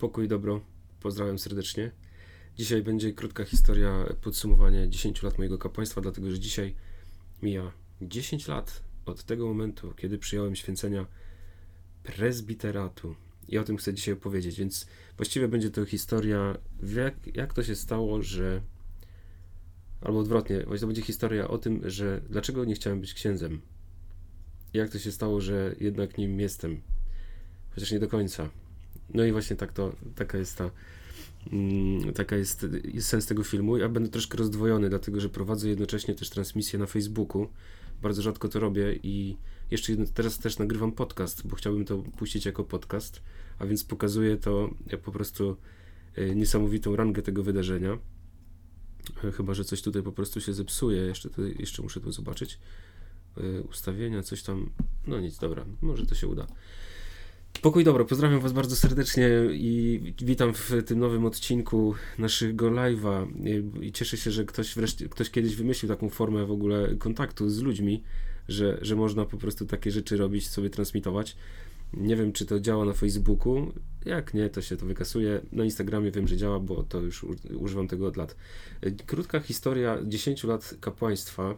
Pokój, dobro, pozdrawiam serdecznie. Dzisiaj będzie krótka historia, podsumowanie 10 lat mojego kapłaństwa, dlatego że dzisiaj mija 10 lat od tego momentu, kiedy przyjąłem święcenia prezbiteratu. I o tym chcę dzisiaj opowiedzieć, więc właściwie będzie to historia, jak, jak to się stało, że. Albo odwrotnie, to będzie historia o tym, że dlaczego nie chciałem być księdzem. Jak to się stało, że jednak nim jestem. Chociaż nie do końca. No i właśnie tak to, taka jest ta, mm, taka jest, jest sens tego filmu. Ja będę troszkę rozdwojony, dlatego że prowadzę jednocześnie też transmisję na Facebooku. Bardzo rzadko to robię i jeszcze teraz też nagrywam podcast, bo chciałbym to puścić jako podcast, a więc pokazuję to po prostu e, niesamowitą rangę tego wydarzenia. E, chyba, że coś tutaj po prostu się zepsuje, jeszcze, to, jeszcze muszę to zobaczyć. E, ustawienia, coś tam. No nic, dobra, może to się uda. Pokój dobro, pozdrawiam Was bardzo serdecznie i witam w tym nowym odcinku naszego live'a i cieszę się, że ktoś wreszcie, ktoś kiedyś wymyślił taką formę w ogóle kontaktu z ludźmi, że, że można po prostu takie rzeczy robić, sobie transmitować. Nie wiem, czy to działa na Facebooku. Jak nie, to się to wykasuje. Na Instagramie wiem, że działa, bo to już używam tego od lat. Krótka historia 10 lat kapłaństwa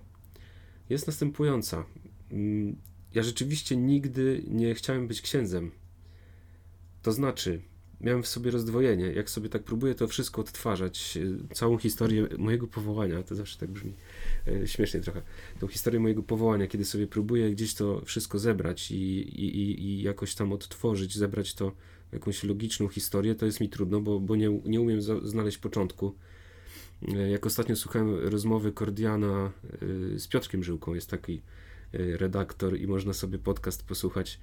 jest następująca. Mm, ja rzeczywiście nigdy nie chciałem być księdzem. To znaczy, miałem w sobie rozdwojenie. Jak sobie tak próbuję to wszystko odtwarzać, e, całą historię mojego powołania, to zawsze tak brzmi e, śmiesznie trochę, tą historię mojego powołania, kiedy sobie próbuję gdzieś to wszystko zebrać i, i, i jakoś tam odtworzyć, zebrać to w jakąś logiczną historię, to jest mi trudno, bo, bo nie, nie umiem znaleźć początku. E, jak ostatnio słuchałem rozmowy Kordiana z Piotrkiem Żyłką, jest taki redaktor i można sobie podcast posłuchać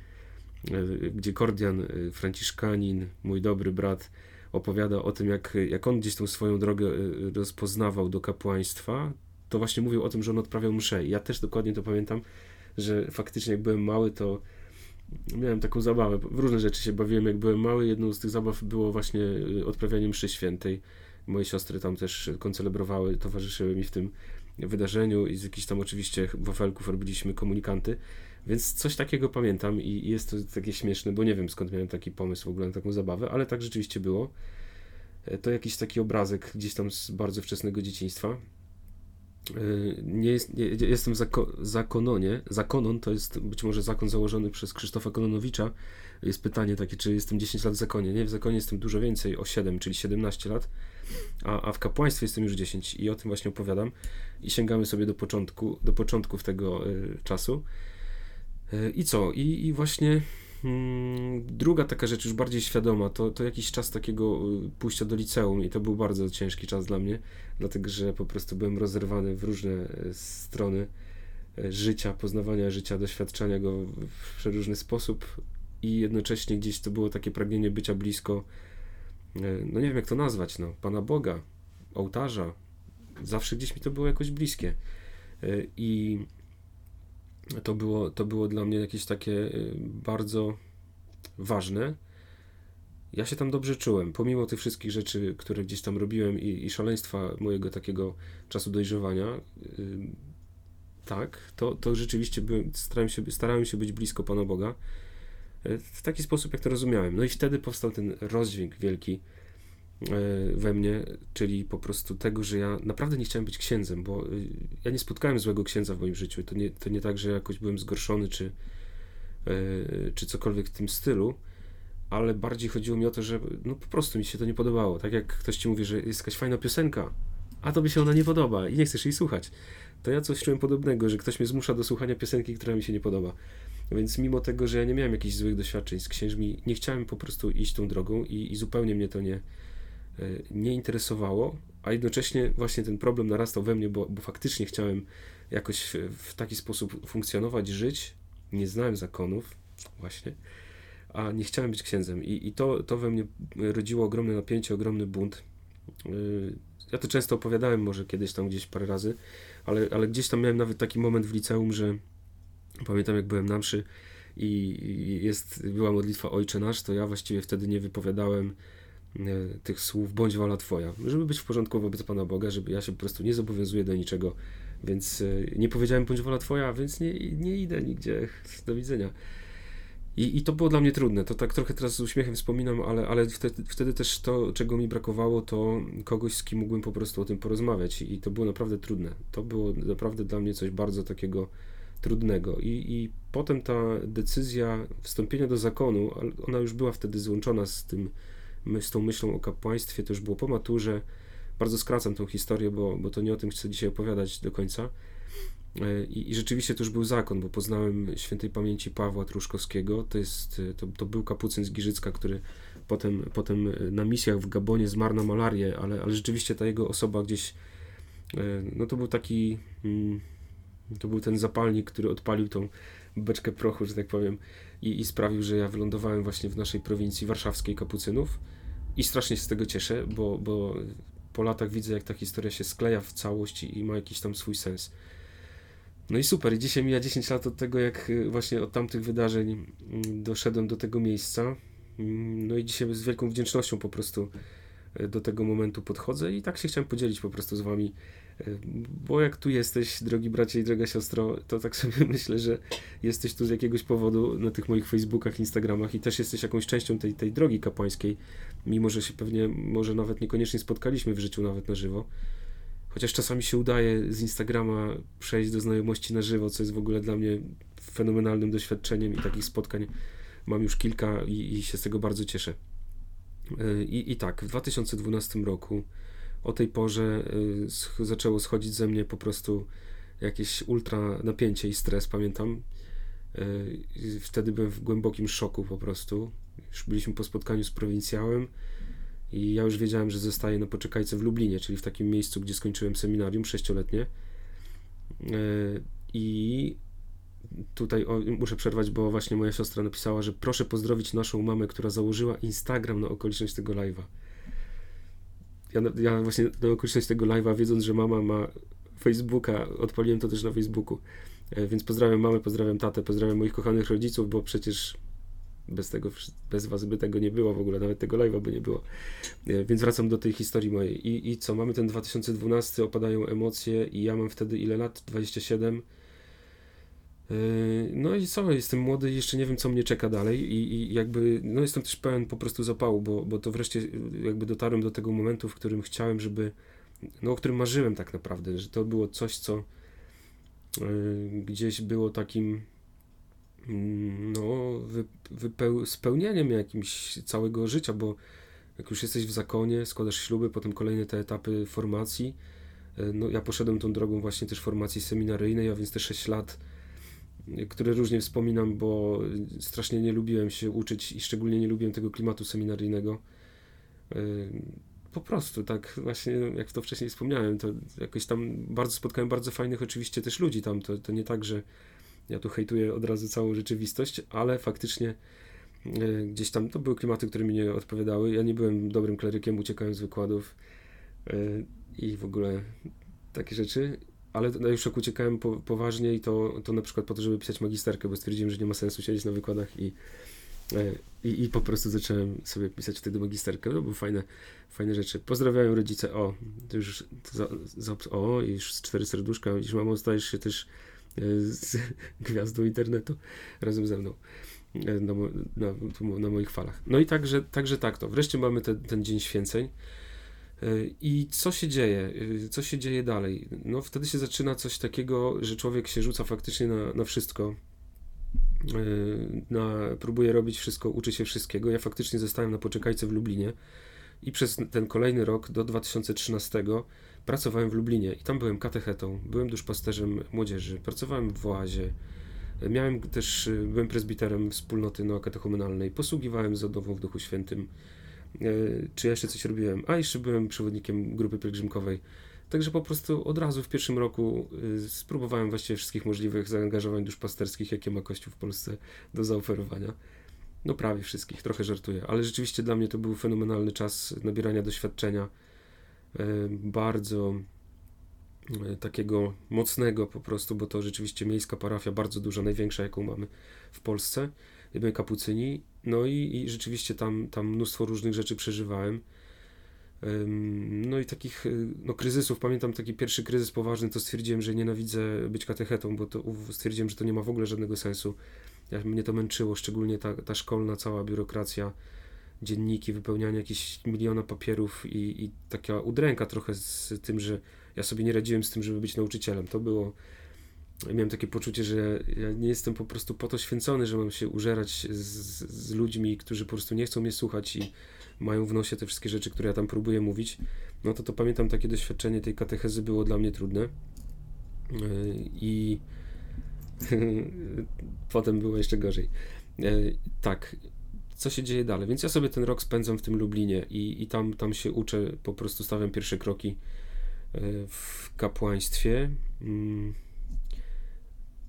gdzie Kordian, e, Franciszkanin, mój dobry brat, opowiada o tym, jak, jak on gdzieś tą swoją drogę e, rozpoznawał do kapłaństwa, to właśnie mówił o tym, że on odprawiał mszę. Ja też dokładnie to pamiętam, że faktycznie jak byłem mały, to miałem taką zabawę. W różne rzeczy się bawiłem, jak byłem mały. Jedną z tych zabaw było właśnie odprawianie mszy świętej. Moje siostry tam też koncelebrowały, towarzyszyły mi w tym wydarzeniu i z jakichś tam oczywiście wafelków robiliśmy komunikanty. Więc coś takiego pamiętam i jest to takie śmieszne, bo nie wiem skąd miałem taki pomysł w ogóle na taką zabawę, ale tak rzeczywiście było. E, to jakiś taki obrazek gdzieś tam z bardzo wczesnego dzieciństwa. E, nie jest, nie, jestem za, za kononie. Zakonon to jest być może zakon założony przez Krzysztofa Kononowicza. Jest pytanie takie, czy jestem 10 lat w zakonie. Nie, w zakonie jestem dużo więcej, o 7, czyli 17 lat, a, a w kapłaństwie jestem już 10 i o tym właśnie opowiadam. I sięgamy sobie do początku, do początków tego y, czasu. I co? I, i właśnie hmm, druga taka rzecz, już bardziej świadoma, to, to jakiś czas takiego y, pójścia do liceum i to był bardzo ciężki czas dla mnie, dlatego że po prostu byłem rozerwany w różne e, strony e, życia, poznawania życia, doświadczania go w przeróżny sposób i jednocześnie gdzieś to było takie pragnienie bycia blisko, e, no nie wiem jak to nazwać, no, Pana Boga, ołtarza. Zawsze gdzieś mi to było jakoś bliskie. I to było, to było dla mnie jakieś takie y, bardzo ważne. Ja się tam dobrze czułem, pomimo tych wszystkich rzeczy, które gdzieś tam robiłem i, i szaleństwa mojego takiego czasu dojrzewania. Yy, tak, to, to rzeczywiście byłem, starałem, się, starałem się być blisko Pana Boga y, w taki sposób, jak to rozumiałem. No i wtedy powstał ten rozdźwięk wielki we mnie, czyli po prostu tego, że ja naprawdę nie chciałem być księdzem, bo y, ja nie spotkałem złego księdza w moim życiu. To nie, to nie tak, że jakoś byłem zgorszony czy, e, czy cokolwiek w tym stylu, ale bardziej chodziło mi o to, że no po prostu mi się to nie podobało. Tak jak ktoś ci mówi, że jest jakaś fajna piosenka, a tobie się ona nie podoba i nie chcesz jej słuchać. To ja coś czułem podobnego, że ktoś mnie zmusza do słuchania piosenki, która mi się nie podoba. Więc mimo tego, że ja nie miałem jakichś złych doświadczeń z księżmi, nie chciałem po prostu iść tą drogą i, i zupełnie mnie to nie, E, nie interesowało, a jednocześnie właśnie ten problem narastał we mnie, bo, bo faktycznie chciałem jakoś w, w taki sposób funkcjonować, żyć. Nie znałem zakonów, właśnie, a nie chciałem być księdzem. I, i to, to we mnie rodziło ogromne napięcie, ogromny bunt. E, ja to często opowiadałem, może kiedyś tam gdzieś parę razy, ale, ale gdzieś tam miałem nawet taki moment w liceum, że pamiętam jak byłem na mszy i jest, była modlitwa Ojcze Nasz, to ja właściwie wtedy nie wypowiadałem E, tych słów, bądź wola Twoja, żeby być w porządku wobec Pana Boga, żeby ja się po prostu nie zobowiązuję do niczego, więc e, nie powiedziałem bądź wola Twoja, więc nie, nie idę nigdzie, do widzenia. I, I to było dla mnie trudne. To tak trochę teraz z uśmiechem wspominam, ale, ale wtedy, wtedy też to, czego mi brakowało, to kogoś, z kim mógłbym po prostu o tym porozmawiać. I to było naprawdę trudne. To było naprawdę dla mnie coś bardzo takiego trudnego. I, I potem ta decyzja wstąpienia do zakonu, ona już była wtedy złączona z, tym, z tą myślą o kapłaństwie, to już było po maturze. Bardzo skracam tą historię, bo, bo to nie o tym chcę dzisiaj opowiadać do końca. E, I, I, rzeczywiście to już był zakon, bo poznałem świętej pamięci Pawła Truszkowskiego. To, jest, to, to był kapucyn z Giżycka, który potem, potem na misjach w Gabonie zmarł na malarię, ale, ale rzeczywiście ta jego osoba gdzieś, e, no to był taki, mm, to był ten zapalnik, który odpalił tą beczkę prochu, że tak powiem, i, i sprawił, że ja wylądowałem właśnie w naszej prowincji warszawskiej kapucynów. I strasznie się z tego cieszę, bo, bo po latach widzę, jak ta historia się skleja w całość i ma jakiś tam swój sens. No i super, i dzisiaj mija 10 lat od tego, jak y, właśnie od tamtych wydarzeń mm, doszedłem do tego miejsca. Mm, no i dzisiaj z wielką wdzięcznością po prostu y, do tego momentu podchodzę i tak się chciałem podzielić po prostu z wami. Bo jak tu jesteś, drogi bracie i droga siostro, to tak sobie myślę, że jesteś tu z jakiegoś powodu na tych moich Facebookach, Instagramach i też jesteś jakąś częścią tej, tej drogi kapłańskiej, mimo że się pewnie może nawet niekoniecznie spotkaliśmy w życiu nawet na żywo. Chociaż czasami się udaje z Instagrama przejść do znajomości na żywo, co jest w ogóle dla mnie fenomenalnym doświadczeniem i takich spotkań mam już kilka i, i się z tego bardzo cieszę. E, I, I tak, w 2012 roku o tej porze y, zaczęło schodzić ze mnie po prostu jakieś ultra napięcie i stres, pamiętam. Y, wtedy byłem w głębokim szoku po prostu. Już byliśmy po spotkaniu z prowincjałem i ja już wiedziałem, że zostaję na poczekajce w Lublinie, czyli w takim miejscu, gdzie skończyłem seminarium sześcioletnie. E, I tutaj o, muszę przerwać, bo właśnie moja siostra napisała, że proszę pozdrowić naszą mamę, która założyła Instagram na okoliczność tego live'a. Ja, ja właśnie na okoliczność tego live'a, wiedząc, że mama ma Facebooka, odpaliłem to też na Facebooku. E, więc pozdrawiam mamę, pozdrawiam tatę, pozdrawiam moich kochanych rodziców, bo przecież bez tego, bez was by tego nie było w ogóle, nawet tego live'a by nie było. E, więc wracam do tej historii mojej. I, I co, mamy ten 2012, opadają emocje i ja mam wtedy ile lat? 27. E, no i co, jestem młody jeszcze nie wiem, co mnie czeka dalej i, i jakby, no jestem też pełen po prostu zapału, bo, bo to wreszcie jakby dotarłem do tego momentu, w którym chciałem, żeby, no o którym marzyłem tak naprawdę, że to było coś, co y, gdzieś było takim Mm, no, wypeł- spełnieniem jakimś całego życia, bo jak już jesteś w zakonie, składasz śluby, potem kolejne te etapy formacji. No, ja poszedłem tą drogą właśnie też formacji seminaryjnej, a więc te 6 lat, które różnie wspominam, bo strasznie nie lubiłem się uczyć i szczególnie nie lubiłem tego klimatu seminaryjnego. Po prostu, tak właśnie jak to wcześniej wspomniałem, to jakoś tam bardzo spotkałem bardzo fajnych oczywiście też ludzi tam, to, to nie tak, że ja tu hejtuję od razu całą rzeczywistość, ale faktycznie e, gdzieś tam to były klimaty, które mi nie odpowiadały. Ja nie byłem dobrym klerykiem, uciekałem z wykładów e, i w ogóle takie rzeczy, ale już jak uciekałem po, poważnie i to, to na przykład po to, żeby pisać magisterkę, bo stwierdziłem, że nie ma sensu siedzieć na wykładach i, e, i, i po prostu zacząłem sobie pisać wtedy magisterkę. To były fajne, fajne rzeczy. Pozdrawiam rodzice. O, to już za, za, o, już cztery serduszka. Widzisz, mamo, stajesz się też z gwiazdą internetu razem ze mną e, na, na, na moich falach. No i także, także tak to. Wreszcie mamy te, ten dzień święceń. E, I co się dzieje? E, co się dzieje dalej? No wtedy się zaczyna coś takiego, że człowiek się rzuca faktycznie na, na wszystko. Na, próbuje robić wszystko, uczy się wszystkiego. Ja faktycznie zostałem na poczekajce w Lublinie i przez ten kolejny rok do 2013 Pracowałem w Lublinie i tam byłem katechetą, byłem duszpasterzem młodzieży, pracowałem w oazie, miałem też, byłem prezbiterem wspólnoty neokatechumenalnej, posługiwałem zadową w Duchu Świętym, czy ja jeszcze coś robiłem, a jeszcze byłem przewodnikiem grupy pielgrzymkowej. Także po prostu od razu w pierwszym roku e, spróbowałem właściwie wszystkich możliwych zaangażowań duszpasterskich, jakie ma Kościół w Polsce do zaoferowania. No prawie wszystkich, trochę żartuję, ale rzeczywiście dla mnie to był fenomenalny czas nabierania doświadczenia E, bardzo e, takiego mocnego po prostu, bo to rzeczywiście miejska parafia bardzo duża, największa jaką mamy w Polsce, my kapucyni, no i, i rzeczywiście tam, tam mnóstwo różnych rzeczy przeżywałem. No i takich e, no, kryzysów, pamiętam taki pierwszy kryzys poważny, to stwierdziłem, że nienawidzę być katechetą, bo to stwierdziłem, że to nie ma w ogóle żadnego sensu. Ja, mnie to męczyło, szczególnie ta, ta szkolna cała biurokracja, dzienniki, wypełnianie jakichś miliona papierów i, i taka udręka trochę z tym, że ja sobie nie radziłem z tym, żeby być nauczycielem. To było miałem takie poczucie, że ja nie jestem po prostu po to święcony, że mam się użerać z, z, ludźmi, którzy po prostu nie chcą mnie słuchać i mają w nosie te wszystkie rzeczy, które ja tam próbuję mówić. No to to pamiętam takie doświadczenie tej katechezy było dla mnie trudne. Yy, I potem było jeszcze gorzej. Yy, tak, co się dzieje dalej? Więc ja sobie ten rok spędzam w tym Lublinie i, i tam, tam się uczę, po prostu stawiam pierwsze kroki yy, w kapłaństwie.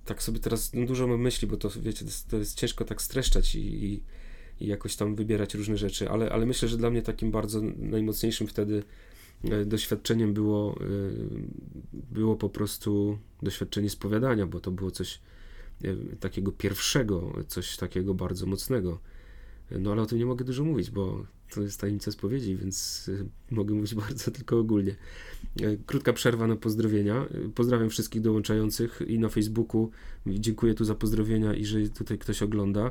Tak sobie teraz no, dużo mam myśli, bo to wiecie, to jest, to jest ciężko tak streszczać i, i, i, jakoś tam wybierać różne rzeczy, ale, ale myślę, że dla mnie takim bardzo najmocniejszym wtedy e, doświadczeniem było, e, było po prostu doświadczenie spowiadania, bo to było coś e, takiego pierwszego, coś takiego bardzo mocnego. No ale o tym nie mogę dużo mówić, bo to jest tajemnica spowiedzi, więc mogę mówić bardzo tylko ogólnie. E, krótka przerwa na pozdrowienia. E, pozdrawiam wszystkich dołączających i na Facebooku. Dziękuję tu za pozdrowienia i że tutaj ktoś ogląda. E,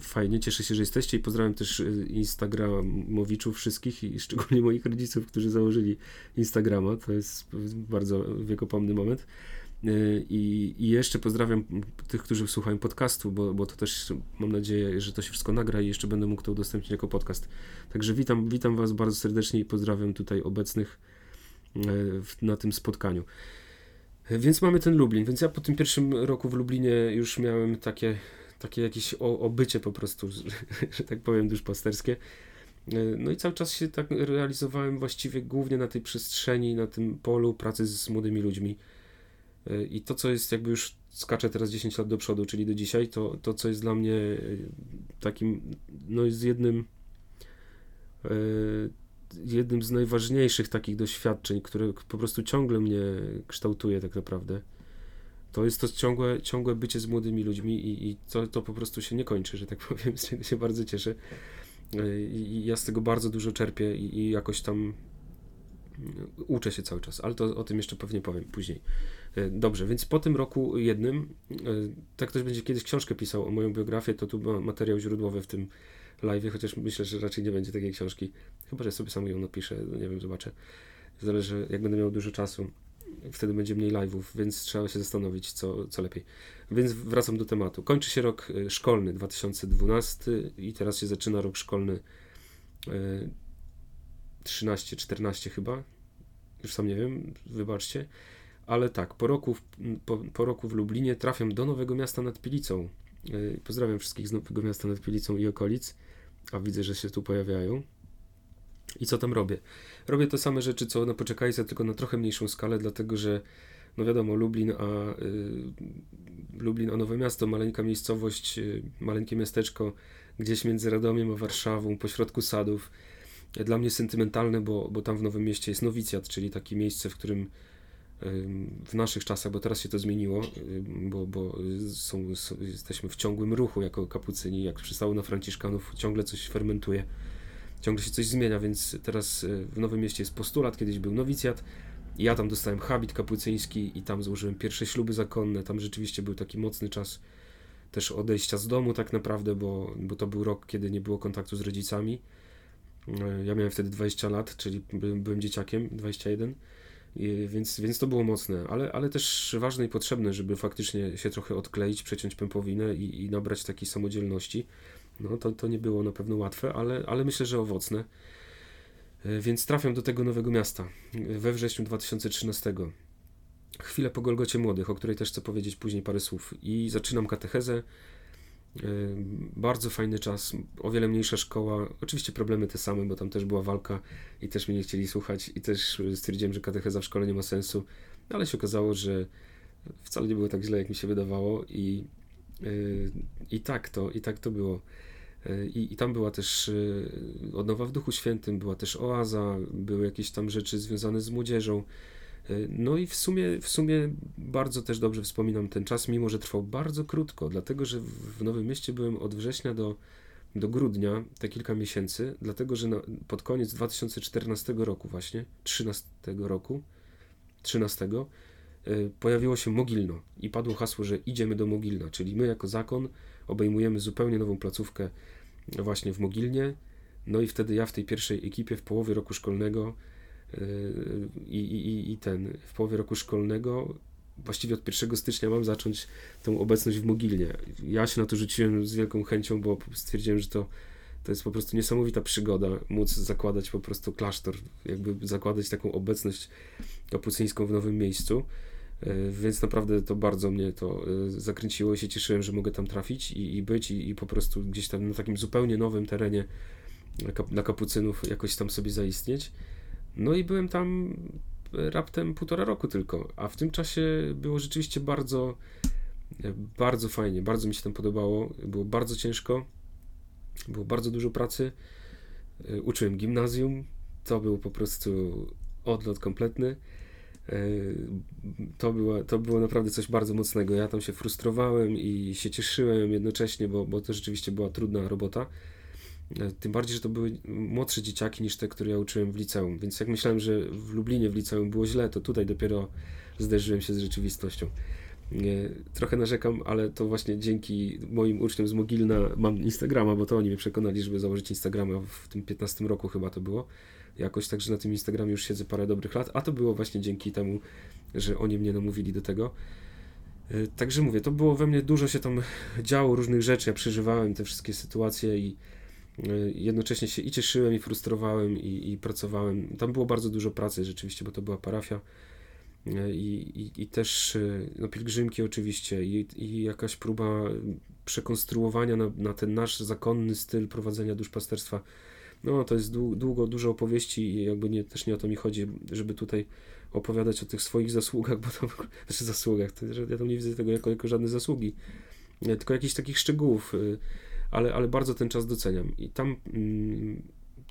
fajnie, cieszę się, że jesteście i pozdrawiam też Instagramowiczów wszystkich i szczególnie moich rodziców, którzy założyli Instagrama. To jest bardzo wiekopomny moment. I, I, jeszcze pozdrawiam tych, którzy słuchają podcastu, bo, bo to też mam nadzieję, że to się wszystko nagra i jeszcze będę mógł to udostępnić jako podcast. Także witam, witam Was bardzo serdecznie i pozdrawiam tutaj obecnych E, na tym spotkaniu. Więc mamy ten Lublin. Więc ja po tym pierwszym roku w Lublinie już miałem takie, takie jakieś obycie po prostu, że, że tak powiem, duszpasterskie. E, no i cały czas się tak realizowałem właściwie głównie na tej przestrzeni, na tym polu pracy z młodymi ludźmi. E, I to, co jest jakby już skaczę teraz 10 lat do przodu, czyli do dzisiaj, to, to co jest dla mnie takim, no jest jednym jednym z najważniejszych takich doświadczeń, które po prostu ciągle mnie kształtuje tak naprawdę. To jest to ciągłe, ciągłe bycie z młodymi ludźmi i, i to, to po prostu się nie kończy, że tak powiem, z czego się bardzo cieszę. I, i ja z tego bardzo dużo czerpię i, i jakoś tam uczę się cały czas, ale to o tym jeszcze pewnie powiem później. E, dobrze, więc po tym roku jednym, e, tak ktoś będzie kiedyś książkę pisał o moją biografię, to tu ma materiał źródłowy w tym live, chociaż myślę, że raczej nie będzie takiej książki. Chyba, że sobie sam ją napiszę, nie wiem, zobaczę. Zależy, jak będę miał dużo czasu. Wtedy będzie mniej live'ów, więc trzeba się zastanowić, co, co lepiej. Więc wracam do tematu. Kończy się rok y, szkolny 2012 i teraz się zaczyna rok szkolny 13-14 y, chyba. Już sam nie wiem, wybaczcie. Ale tak, po roku, w, po, po roku w Lublinie trafiam do Nowego Miasta nad Pilicą. Y, pozdrawiam wszystkich z Nowego Miasta nad Pilicą i okolic a widzę, że się tu pojawiają. I co tam robię? Robię te same rzeczy, co na Poczekajce, tylko na trochę mniejszą skalę, dlatego że, no wiadomo, Lublin, a y, Lublin, a Nowe Miasto, maleńka miejscowość, y, maleńkie miasteczko, gdzieś między Radomiem a Warszawą, pośrodku sadów. Dla mnie sentymentalne, bo, bo tam w Nowym Mieście jest nowicjat, czyli takie miejsce, w którym w naszych czasach, bo teraz się to zmieniło, bo, bo są, są, jesteśmy w ciągłym ruchu jako kapucyni, jak przystało na Franciszkanów, ciągle coś fermentuje, ciągle się coś zmienia, więc teraz e, w Nowym Mieście jest postulat, kiedyś był nowicjat, ja tam dostałem habit kapucyński i tam złożyłem pierwsze śluby zakonne, tam rzeczywiście był taki mocny czas też odejścia z domu tak naprawdę, bo, bo to był rok, kiedy nie było kontaktu z rodzicami. E, ja miałem wtedy 20 lat, czyli byłem dzieciakiem, 21 więc, więc to było mocne, ale, ale też ważne i potrzebne, żeby faktycznie się trochę odkleić, przeciąć pępowinę i, i nabrać takiej samodzielności. No to, to nie było na pewno łatwe, ale, ale myślę, że owocne. E, więc trafiam do tego nowego miasta we wrześniu 2013. Chwilę po Golgocie Młodych, o której też chcę powiedzieć później parę słów. I zaczynam katechezę bardzo fajny czas, o wiele mniejsza szkoła. Oczywiście problemy te same, bo tam też była walka i też mnie nie chcieli słuchać i też stwierdziłem, że katecheza w szkole nie ma sensu, ale się okazało, że wcale nie było tak źle, jak mi się wydawało i, y, i tak to, i tak to było. Y, I, I tam była też y, odnowa w Duchu Świętym, była też oaza, były jakieś tam rzeczy związane z młodzieżą. E, no i w sumie, w sumie bardzo też dobrze wspominam ten czas, mimo że trwał bardzo krótko, dlatego że w Nowym Mieście byłem od września do, do grudnia, te kilka miesięcy, dlatego że na, pod koniec 2014 roku właśnie, 13 roku, 13, pojawiło się Mogilno i padło hasło, że idziemy do Mogilna, czyli my jako zakon obejmujemy zupełnie nową placówkę właśnie w Mogilnie. No i wtedy ja w tej pierwszej ekipie w połowie roku szkolnego i, i, i ten w połowie roku szkolnego właściwie od 1 stycznia mam zacząć tą obecność w Mogilnie. Ja się na to rzuciłem z wielką chęcią, bo stwierdziłem, że to, to jest po prostu niesamowita przygoda, móc zakładać po prostu klasztor, jakby zakładać taką obecność kapucyńską w nowym miejscu. E, więc naprawdę to bardzo mnie to e, zakręciło i się cieszyłem, że mogę tam trafić i, i być i, i, po prostu gdzieś tam na takim zupełnie nowym terenie dla kapucynów jakoś tam sobie zaistnieć. No i byłem tam raptem półtora roku tylko, a w tym czasie było rzeczywiście bardzo, bardzo fajnie, bardzo mi się tam podobało, było bardzo ciężko, było bardzo dużo pracy, e, uczyłem gimnazjum, to był po prostu odlot kompletny, e, to było, to było naprawdę coś bardzo mocnego, ja tam się frustrowałem i się cieszyłem jednocześnie, bo, bo to rzeczywiście była trudna robota, tym bardziej, że to były młodsze dzieciaki niż te, które ja uczyłem w liceum. Więc jak myślałem, że w Lublinie w liceum było źle, to tutaj dopiero zderzyłem się z rzeczywistością. E, trochę narzekam, ale to właśnie dzięki moim uczniom z Mogilna mam Instagrama, bo to oni mnie przekonali, żeby założyć Instagrama w tym 15 roku chyba to było. Jakoś także na tym Instagramie już siedzę parę dobrych lat, a to było właśnie dzięki temu, że oni mnie namówili do tego. E, także mówię, to było we mnie dużo się tam działo różnych rzeczy, ja przeżywałem te wszystkie sytuacje i jednocześnie się i cieszyłem, i frustrowałem, i, i pracowałem. Tam było bardzo dużo pracy rzeczywiście, bo to była parafia. Y, I, i, i też y, no, pielgrzymki oczywiście i, i jakaś próba przekonstruowania na, na ten nasz zakonny styl prowadzenia duszpasterstwa. No to jest długo, dużo opowieści i jakby nie, też nie o to mi chodzi, żeby tutaj opowiadać o tych swoich zasługach, bo to, znaczy zasługach, to, ja tam nie widzę tego jako, jako żadne zasługi, tylko jakichś takich szczegółów ale, ale bardzo ten czas doceniam. I tam, mm,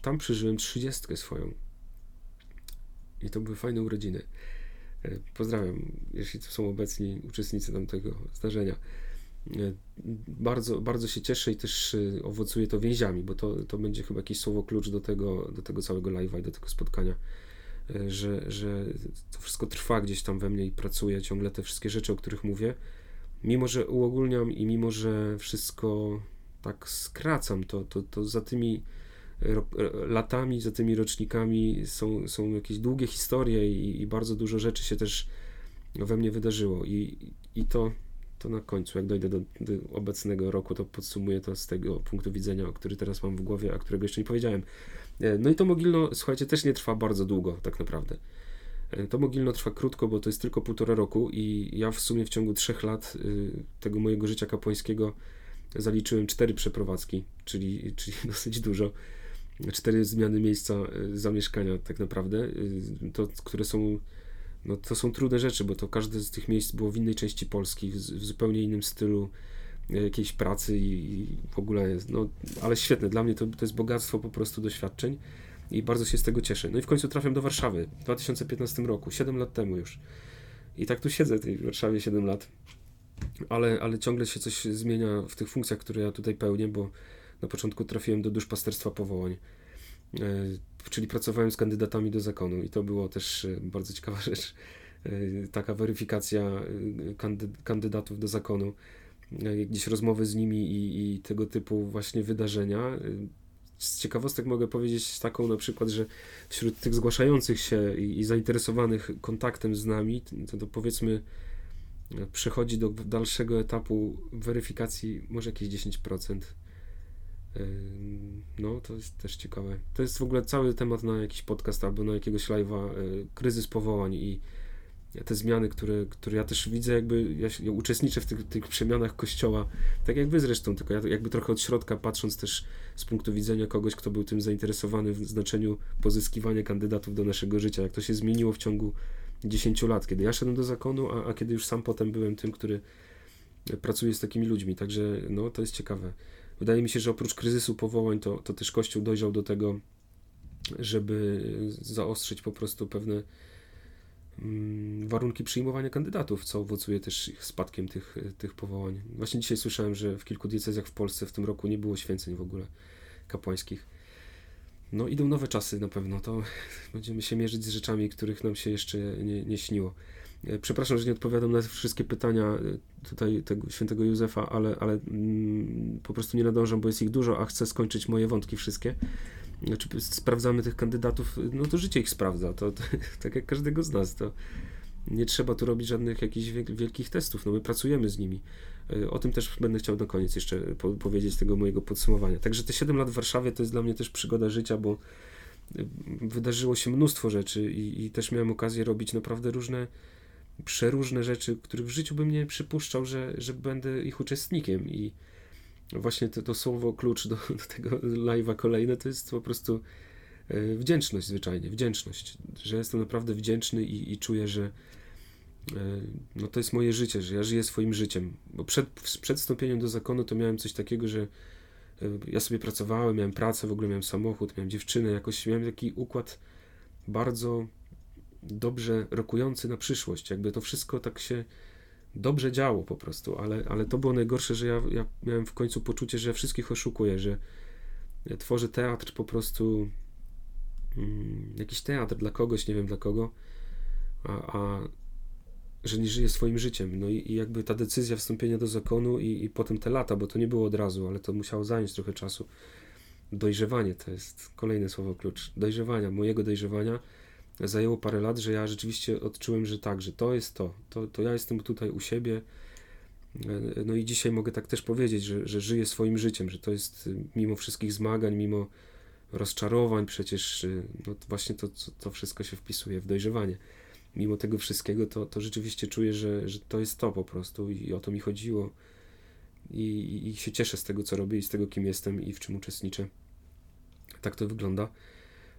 tam przeżyłem trzydziestkę swoją. I to były fajne urodziny. E, pozdrawiam, jeśli to są obecni uczestnicy tamtego zdarzenia. E, bardzo, bardzo się cieszę i też e, owocuje to więziami, bo to, to będzie chyba jakiś słowo klucz do tego, do tego całego live'a i do tego spotkania, że, że to wszystko trwa gdzieś tam we mnie i pracuje ciągle te wszystkie rzeczy, o których mówię. Mimo, że uogólniam i mimo, że wszystko tak skracam, to, to, to za tymi latami, za tymi rocznikami są, są jakieś długie historie i, i bardzo dużo rzeczy się też we mnie wydarzyło i, i to, to na końcu, jak dojdę do, do, obecnego roku, to podsumuję to z tego punktu widzenia, który teraz mam w głowie, a którego jeszcze nie powiedziałem. E, no i to Mogilno, słuchajcie, też nie trwa bardzo długo, tak naprawdę. E, to Mogilno trwa krótko, bo to jest tylko półtora roku i ja w sumie w ciągu trzech lat y, tego mojego życia kapłańskiego zaliczyłem cztery przeprowadzki, czyli, czyli dosyć dużo. Cztery zmiany miejsca e, zamieszkania tak naprawdę, e, to, które są, no, to są trudne rzeczy, bo to każde z tych miejsc było w innej części Polski, w, w zupełnie innym stylu e, jakiejś pracy i, i, w ogóle jest, no, ale świetne, dla mnie to, to jest bogactwo po prostu doświadczeń i bardzo się z tego cieszę. No i w końcu trafiam do Warszawy w 2015 roku, 7 lat temu już. I tak tu siedzę w tej Warszawie 7 lat ale, ale ciągle się coś zmienia w tych funkcjach, które ja tutaj pełnię, bo na początku trafiłem do duszpasterstwa powołań, e, czyli pracowałem z kandydatami do zakonu i to było też e, bardzo ciekawa rzecz, e, taka weryfikacja kandydatów do zakonu, gdzieś rozmowy z nimi i, i tego typu właśnie wydarzenia. Z ciekawostek mogę powiedzieć taką na przykład, że wśród tych zgłaszających się i, i zainteresowanych kontaktem z nami, to, to powiedzmy przechodzi do dalszego etapu weryfikacji może jakieś 10%. No, to jest też ciekawe. To jest w ogóle cały temat na jakiś podcast albo na jakiegoś live'a, e, kryzys powołań i te zmiany, które, które ja też widzę, jakby ja, ja uczestniczę w tych, tych przemianach kościoła, tak jak wy zresztą, tylko ja jakby trochę od środka patrząc też z punktu widzenia kogoś, kto był tym zainteresowany w znaczeniu pozyskiwania kandydatów do naszego życia, jak to się zmieniło w ciągu 10 lat, kiedy ja szedłem do zakonu, a, a kiedy już sam potem byłem tym, który pracuje z takimi ludźmi. Także no, to jest ciekawe. Wydaje mi się, że oprócz kryzysu powołań, to, to też Kościół dojrzał do tego, żeby zaostrzyć po prostu pewne mm, warunki przyjmowania kandydatów, co owocuje też ich spadkiem tych, tych powołań. Właśnie dzisiaj słyszałem, że w kilku diecezjach w Polsce w tym roku nie było święceń w ogóle kapłańskich. No idą nowe czasy na pewno, to będziemy się mierzyć z rzeczami, których nam się jeszcze nie, nie śniło. E, przepraszam, że nie odpowiadam na wszystkie pytania e, tutaj tego świętego Józefa, ale, ale mm, po prostu nie nadążam, bo jest ich dużo, a chcę skończyć moje wątki wszystkie. Znaczy, sprawdzamy tych kandydatów, no to życie ich sprawdza, to, to tak jak każdego z nas, to nie trzeba tu robić żadnych jakichś wielkich testów, no my pracujemy z nimi. E, o tym też będę chciał na koniec jeszcze po powiedzieć tego mojego podsumowania. Także te 7 lat w Warszawie to jest dla mnie też przygoda życia, bo wydarzyło się mnóstwo rzeczy i, i też miałem okazję robić naprawdę różne przeróżne rzeczy, których w życiu bym nie przypuszczał, że, że będę ich uczestnikiem i właśnie to, to słowo klucz do, do tego live'a kolejne to jest po prostu e, wdzięczność zwyczajnie, wdzięczność, że jestem naprawdę wdzięczny i, i czuję, że no to jest moje życie, że ja żyję swoim życiem, bo przed, przed wstąpieniem do zakonu to miałem coś takiego, że e, ja sobie pracowałem, miałem pracę, w ogóle miałem samochód, miałem dziewczynę, jakoś miałem taki układ bardzo dobrze rokujący na przyszłość. Jakby to wszystko tak się dobrze działo po prostu, ale, ale to było najgorsze, że ja, ja miałem w końcu poczucie, że wszystkich oszukuję, że ja tworzę teatr po prostu mm, jakiś teatr dla kogoś, nie wiem dla kogo, a, a że nie żyję swoim życiem. No i, i, jakby ta decyzja wstąpienia do zakonu i, i potem te lata, bo to nie było od razu, ale to musiało zająć trochę czasu. Dojrzewanie to jest kolejne słowo klucz. Dojrzewania, mojego dojrzewania zajęło parę lat, że ja rzeczywiście odczułem, że tak, że to jest to, to, to ja jestem tutaj u siebie. E, no i dzisiaj mogę tak też powiedzieć, że, że żyję swoim życiem, że to jest y, mimo wszystkich zmagań, mimo rozczarowań, przecież y, no właśnie to, to wszystko się wpisuje w dojrzewanie. Mimo tego wszystkiego, to, to rzeczywiście czuję, że, że to jest to po prostu i o to mi chodziło. I, I się cieszę z tego, co robię i z tego, kim jestem i w czym uczestniczę. Tak to wygląda.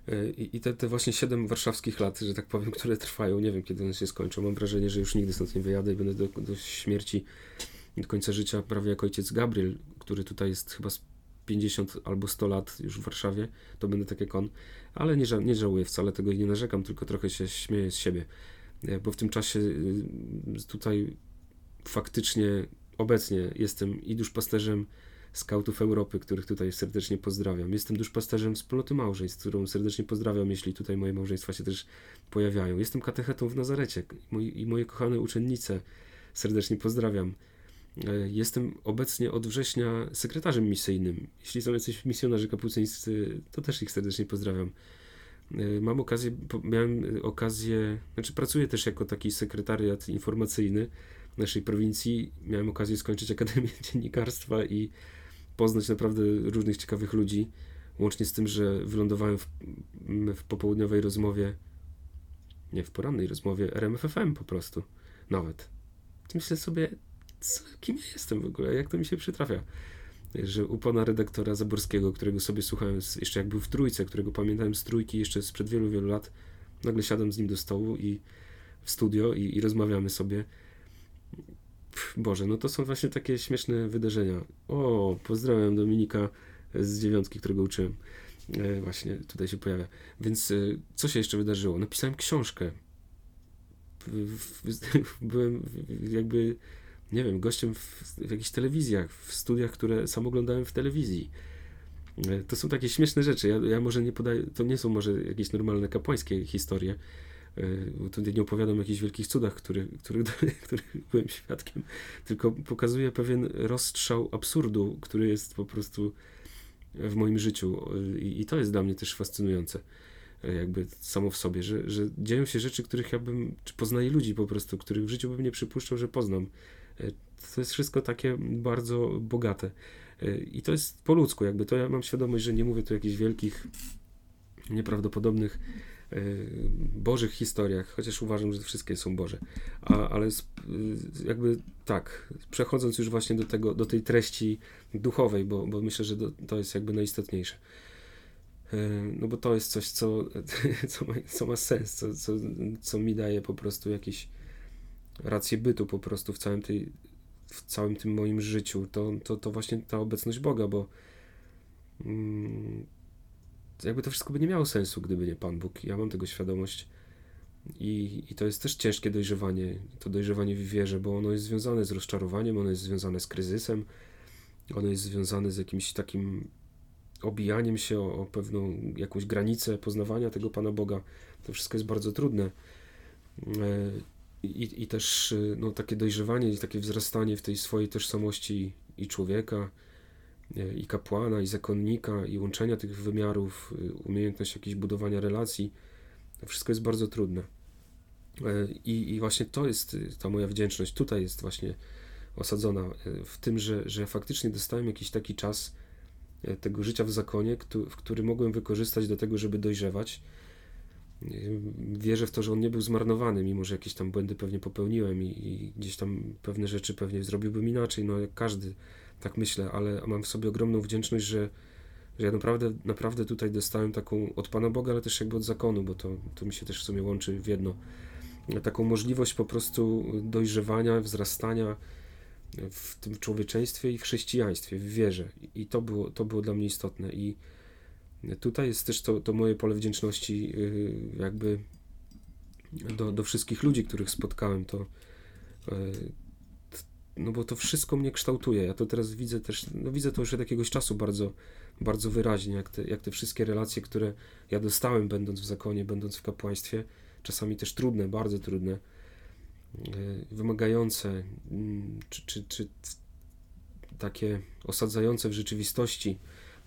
E, I, te, te właśnie siedem warszawskich lat, że tak powiem, które trwają, nie wiem kiedy one się skończą. Mam wrażenie, że już nigdy stąd nie wyjadę i będę do, do śmierci, do końca życia prawie jak ojciec Gabriel, który tutaj jest chyba z 50 albo 100 lat już w Warszawie, to będę tak jak on, ale nie, ża nie żałuję wcale tego i nie narzekam, tylko trochę się śmieję z siebie, e, bo w tym czasie y, tutaj faktycznie obecnie jestem i duszpasterzem skautów Europy, których tutaj serdecznie pozdrawiam. Jestem duszpasterzem wspólnoty małżeństw, którą serdecznie pozdrawiam, jeśli tutaj moje małżeństwa się też pojawiają. Jestem katechetą w Nazarecie i moje kochane uczennice serdecznie pozdrawiam. E, jestem obecnie od września sekretarzem misyjnym. Jeśli są jacyś misjonarze kapucyńscy, to też ich serdecznie pozdrawiam. E, mam okazję, miałem okazję, znaczy pracuję też jako taki sekretariat informacyjny naszej prowincji. Miałem okazję skończyć Akademię Dziennikarstwa i poznać naprawdę różnych ciekawych ludzi, łącznie z tym, że wylądowałem w, w popołudniowej rozmowie, nie w porannej rozmowie, RMFFM po prostu, nawet. Myślę sobie, co, kim ja jestem w ogóle, jak to mi się przytrafia. Że u pana redaktora Zaborskiego, którego sobie słuchałem jeszcze jak był w trójce, którego pamiętałem z trójki jeszcze sprzed wielu, wielu lat, nagle siadam z nim do stołu i w studio i, i rozmawiamy sobie Boże, no to są właśnie takie śmieszne wydarzenia. O, pozdrawiam Dominika z dziewiątki, którego uczyłem. E, właśnie tutaj się pojawia. Więc e, co się jeszcze wydarzyło? Napisałem książkę. Byłem jakby, nie wiem, gościem w, w jakichś telewizjach, w studiach, które sam oglądałem w telewizji. E, to są takie śmieszne rzeczy. Ja, ja może nie podaję, to nie są może jakieś normalne kapłańskie historie, E, tutaj nie opowiadam o jakichś wielkich cudach, których, których, byłem świadkiem, tylko pokazuję pewien rozstrzał absurdu, który jest po prostu w moim życiu i, i to jest dla mnie też fascynujące e, jakby samo w sobie, że, że dzieją się rzeczy, których ja bym, czy poznaję ludzi po prostu, których w życiu bym nie przypuszczał, że poznam. E, to jest wszystko takie bardzo bogate. I to jest po ludzku, jakby to ja mam świadomość, że nie mówię tu o jakichś wielkich, nieprawdopodobnych Y, bożych historiach, chociaż uważam, że wszystkie są Boże. A, ale y, jakby tak, przechodząc już właśnie do, tego, do tej treści duchowej, bo, bo myślę, że do, to jest jakby najistotniejsze. Y, no bo to jest coś, co, co, ma, co ma sens, co, co, co mi daje po prostu jakieś rację bytu po prostu w całym, tej, w całym tym moim życiu. To, to, to właśnie ta obecność Boga, bo mm, jakby to wszystko by nie miało sensu, gdyby nie Pan Bóg. Ja mam tego świadomość. I, I to jest też ciężkie dojrzewanie, to dojrzewanie w wierze, bo ono jest związane z rozczarowaniem, ono jest związane z kryzysem, ono jest związane z jakimś takim obijaniem się o, o pewną jakąś granicę poznawania tego Pana Boga. To wszystko jest bardzo trudne. E, i, i też y, no, takie dojrzewanie i takie wzrastanie w tej swojej tożsamości i człowieka, y, i kapłana, i zakonnika, i łączenia tych wymiarów, y, umiejętność jakiegoś budowania relacji, to wszystko jest bardzo trudne. I, I właśnie to jest ta moja wdzięczność. Tutaj jest właśnie osadzona w tym, że, że faktycznie dostałem jakiś taki czas tego życia w zakonie, w który mogłem wykorzystać do tego, żeby dojrzewać wierzę w to, że on nie był zmarnowany, mimo że jakieś tam błędy pewnie popełniłem i, i, gdzieś tam pewne rzeczy pewnie zrobiłbym inaczej, no jak każdy, tak myślę, ale mam w sobie ogromną wdzięczność, że, że ja naprawdę, naprawdę tutaj dostałem taką od Pana Boga, ale też jakby od zakonu, bo to, to mi się też w sumie łączy w jedno. Taką możliwość po prostu dojrzewania, wzrastania w tym człowieczeństwie i w chrześcijaństwie, w wierze. I to było, to było dla mnie istotne. I Tutaj jest też to, to moje pole wdzięczności, y, jakby do, do wszystkich ludzi, których spotkałem. To, y, no bo to wszystko mnie kształtuje. Ja to teraz widzę też, no widzę to już od jakiegoś czasu bardzo, bardzo wyraźnie, jak te, jak te wszystkie relacje, które ja dostałem, będąc w zakonie, będąc w kapłaństwie, czasami też trudne, bardzo trudne, y, wymagające, mm, czy, czy, czy takie osadzające w rzeczywistości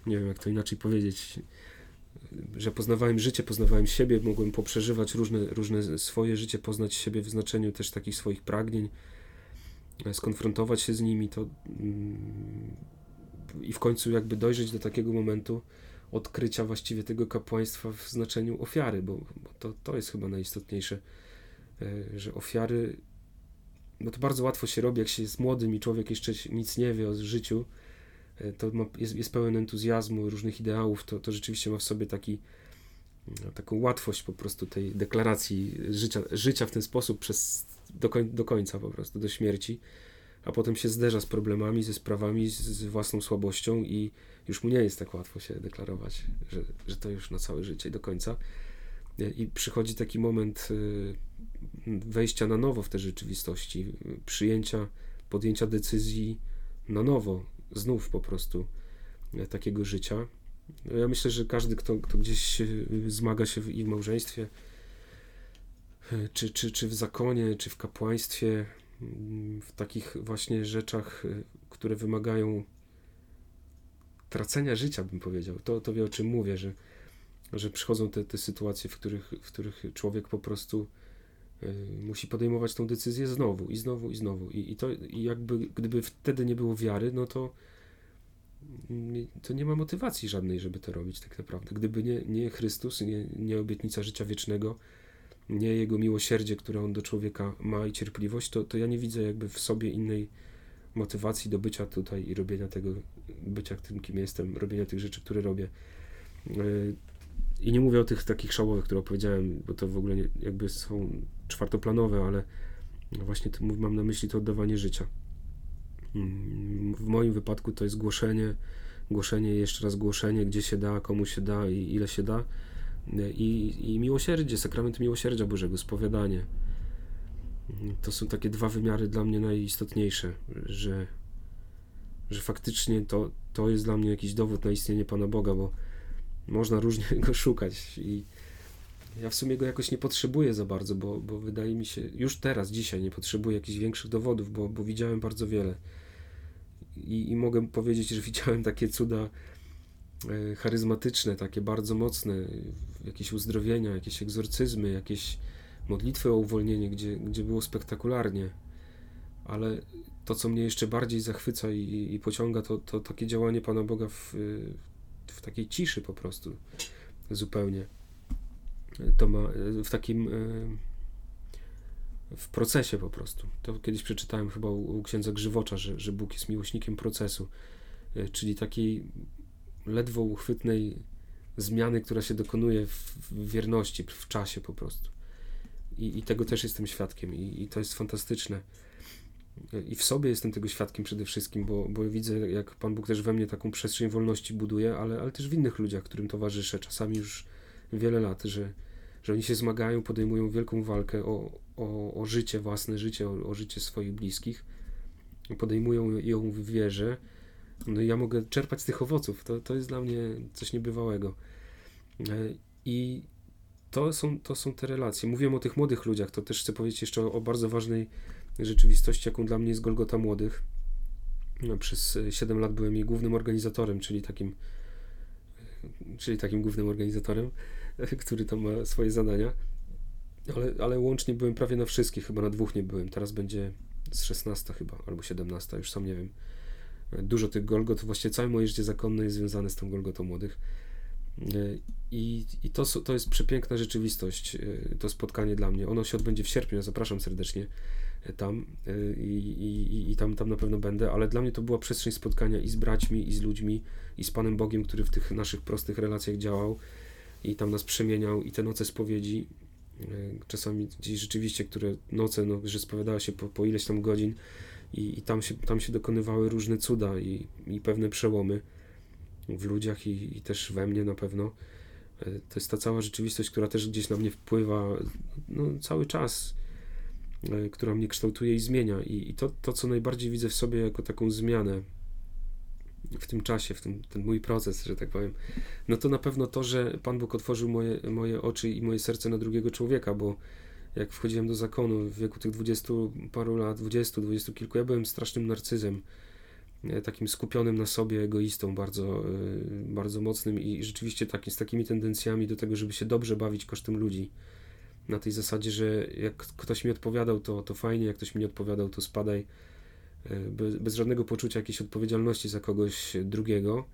nie wiem jak to inaczej powiedzieć, że poznawałem życie, poznawałem siebie, mogłem poprzeżywać różne, różne swoje życie, poznać siebie w znaczeniu też takich swoich pragnień, skonfrontować się z nimi, to mm, i w końcu jakby dojrzeć do takiego momentu odkrycia właściwie tego kapłaństwa w znaczeniu ofiary, bo, bo to, to jest chyba najistotniejsze, e, że ofiary, no to bardzo łatwo się robi, jak się jest młodym i człowiek jeszcze nic nie wie o życiu, E, to ma, jest, jest pełen entuzjazmu, różnych ideałów, to, to rzeczywiście ma w sobie taki, no, taką łatwość po prostu tej deklaracji życia, życia w ten sposób przez, do, koń, do końca po prostu, do śmierci, a potem się zderza z problemami, ze sprawami, z, z własną słabością i już mu nie jest tak łatwo się deklarować, że, że to już na całe życie do końca. E, I przychodzi taki moment e, wejścia na nowo w te rzeczywistości, przyjęcia, podjęcia decyzji na nowo, znów po prostu e, takiego życia. No, ja myślę, że każdy, kto, kto gdzieś zmaga się w, i w małżeństwie, e, czy, czy, czy w zakonie, czy w kapłaństwie, mm, w takich właśnie rzeczach, e, które wymagają tracenia życia, bym powiedział. To, to wie o czym mówię, że, że przychodzą te, te sytuacje, w których, w których człowiek po prostu musi podejmować tą decyzję znowu i znowu i znowu. I, i to i jakby gdyby wtedy nie było wiary, no to to nie ma motywacji żadnej, żeby to robić tak naprawdę. Gdyby nie, nie Chrystus, nie, nie obietnica życia wiecznego, nie Jego miłosierdzie, które On do człowieka ma i cierpliwość, to, to ja nie widzę jakby w sobie innej motywacji do bycia tutaj i robienia tego, bycia tym, kim jestem, robienia tych rzeczy, które robię. I nie mówię o tych takich szałowych, które opowiedziałem, bo to w ogóle nie, jakby są czwartoplanowe, ale właśnie mam na myśli to oddawanie życia. Mm, w moim wypadku to jest głoszenie, głoszenie, jeszcze raz głoszenie, gdzie się da, komu się da i ile się da. I, i miłosierdzie, sakrament miłosierdzia Bożego, spowiadanie. To są takie dwa wymiary dla mnie najistotniejsze, że, że faktycznie to, to jest dla mnie jakiś dowód na istnienie Pana Boga, bo można różnie go szukać i ja w sumie go jakoś nie potrzebuję za bardzo, bo, bo wydaje mi się, już teraz, dzisiaj nie potrzebuję jakichś większych dowodów, bo, bo widziałem bardzo wiele i, i mogę powiedzieć, że widziałem takie cuda e, charyzmatyczne, takie bardzo mocne, jakieś uzdrowienia, jakieś egzorcyzmy, jakieś modlitwy o uwolnienie, gdzie, gdzie było spektakularnie. Ale to, co mnie jeszcze bardziej zachwyca i, i pociąga, to, to takie działanie Pana Boga w, w takiej ciszy po prostu, zupełnie. To ma w takim e, w procesie po prostu. To kiedyś przeczytałem chyba u, u księdza Grzywocza, że, że Bóg jest miłośnikiem procesu, e, czyli takiej ledwo uchwytnej zmiany, która się dokonuje w, w wierności, w czasie po prostu. I, I, tego też jestem świadkiem i, i, to jest fantastyczne. I w sobie jestem tego świadkiem przede wszystkim, bo, bo widzę, jak Pan Bóg też we mnie taką przestrzeń wolności buduje, ale, ale też w innych ludziach, którym towarzyszę, czasami już wiele lat, że, że oni się zmagają, podejmują wielką walkę o, o, o życie, własne życie, o, o, życie swoich bliskich, podejmują ją w wierze, no i ja mogę czerpać z tych owoców. To, to jest dla mnie coś niebywałego. E, I to są, to są te relacje. Mówiłem o tych młodych ludziach, to też chcę powiedzieć jeszcze o, o bardzo ważnej rzeczywistości, jaką dla mnie jest Golgota Młodych. No, przez 7 lat byłem jej głównym organizatorem, czyli takim, czyli takim głównym organizatorem, który tam ma swoje zadania. Ale, ale łącznie byłem prawie na wszystkich, chyba na dwóch nie byłem. Teraz będzie z 16 chyba, albo 17, już sam nie wiem. Dużo tych Golgot, właściwie całe moje życie zakonne jest związane z tą Golgotą Młodych. I, i to, to jest przepiękna rzeczywistość, to spotkanie dla mnie. Ono się odbędzie w sierpniu, ja zapraszam serdecznie tam y, i, i, i tam, tam na pewno będę, ale dla mnie to była przestrzeń spotkania i z braćmi, i z ludźmi, i z Panem Bogiem, który w tych naszych prostych relacjach działał i tam nas przemieniał i te noce spowiedzi, y, czasami gdzieś rzeczywiście, które noce, no, że spowiadała się po, po ileś tam godzin i, i tam, się, tam się dokonywały różne cuda i, i pewne przełomy w ludziach i, i też we mnie na pewno. Y, to jest ta cała rzeczywistość, która też gdzieś na mnie wpływa no, cały czas E, która mnie kształtuje i zmienia. I, i to, to, co najbardziej widzę w sobie jako taką zmianę w tym czasie, w tym, ten mój proces, że tak powiem, no to na pewno to, że Pan Bóg otworzył moje, moje oczy i moje serce na drugiego człowieka, bo jak wchodziłem do zakonu w wieku tych dwudziestu paru lat, dwudziestu, dwudziestu kilku, ja byłem strasznym narcyzem, e, takim skupionym na sobie egoistą bardzo, e, bardzo mocnym i rzeczywiście taki, z takimi tendencjami do tego, żeby się dobrze bawić kosztem ludzi na tej zasadzie, że jak ktoś mi odpowiadał, to, to fajnie, jak ktoś mi nie odpowiadał, to spadaj e, bez, bez żadnego poczucia jakiejś odpowiedzialności za kogoś drugiego.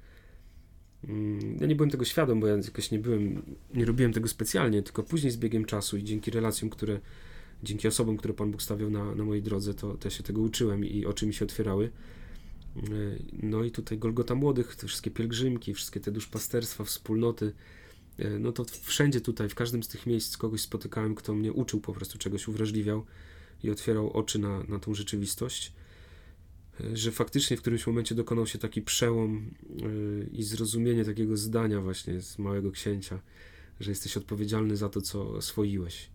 Mm, ja nie byłem tego świadom, bo ja jakoś nie byłem, nie robiłem tego specjalnie, tylko później z biegiem czasu i dzięki relacjom, które, dzięki osobom, które Pan Bóg stawiał na, na mojej drodze, to, to ja się tego uczyłem i oczy mi się otwierały. E, no i tutaj Golgota Młodych, te wszystkie pielgrzymki, wszystkie te duszpasterstwa, wspólnoty, E, no to wszędzie tutaj, w każdym z tych miejsc kogoś spotykałem, kto mnie uczył po prostu czegoś, uwrażliwiał i otwierał oczy na, na tą rzeczywistość. E, że faktycznie w którymś momencie dokonał się taki przełom i zrozumienie takiego zdania właśnie z Małego Księcia, że jesteś odpowiedzialny za to, co oswoiłeś.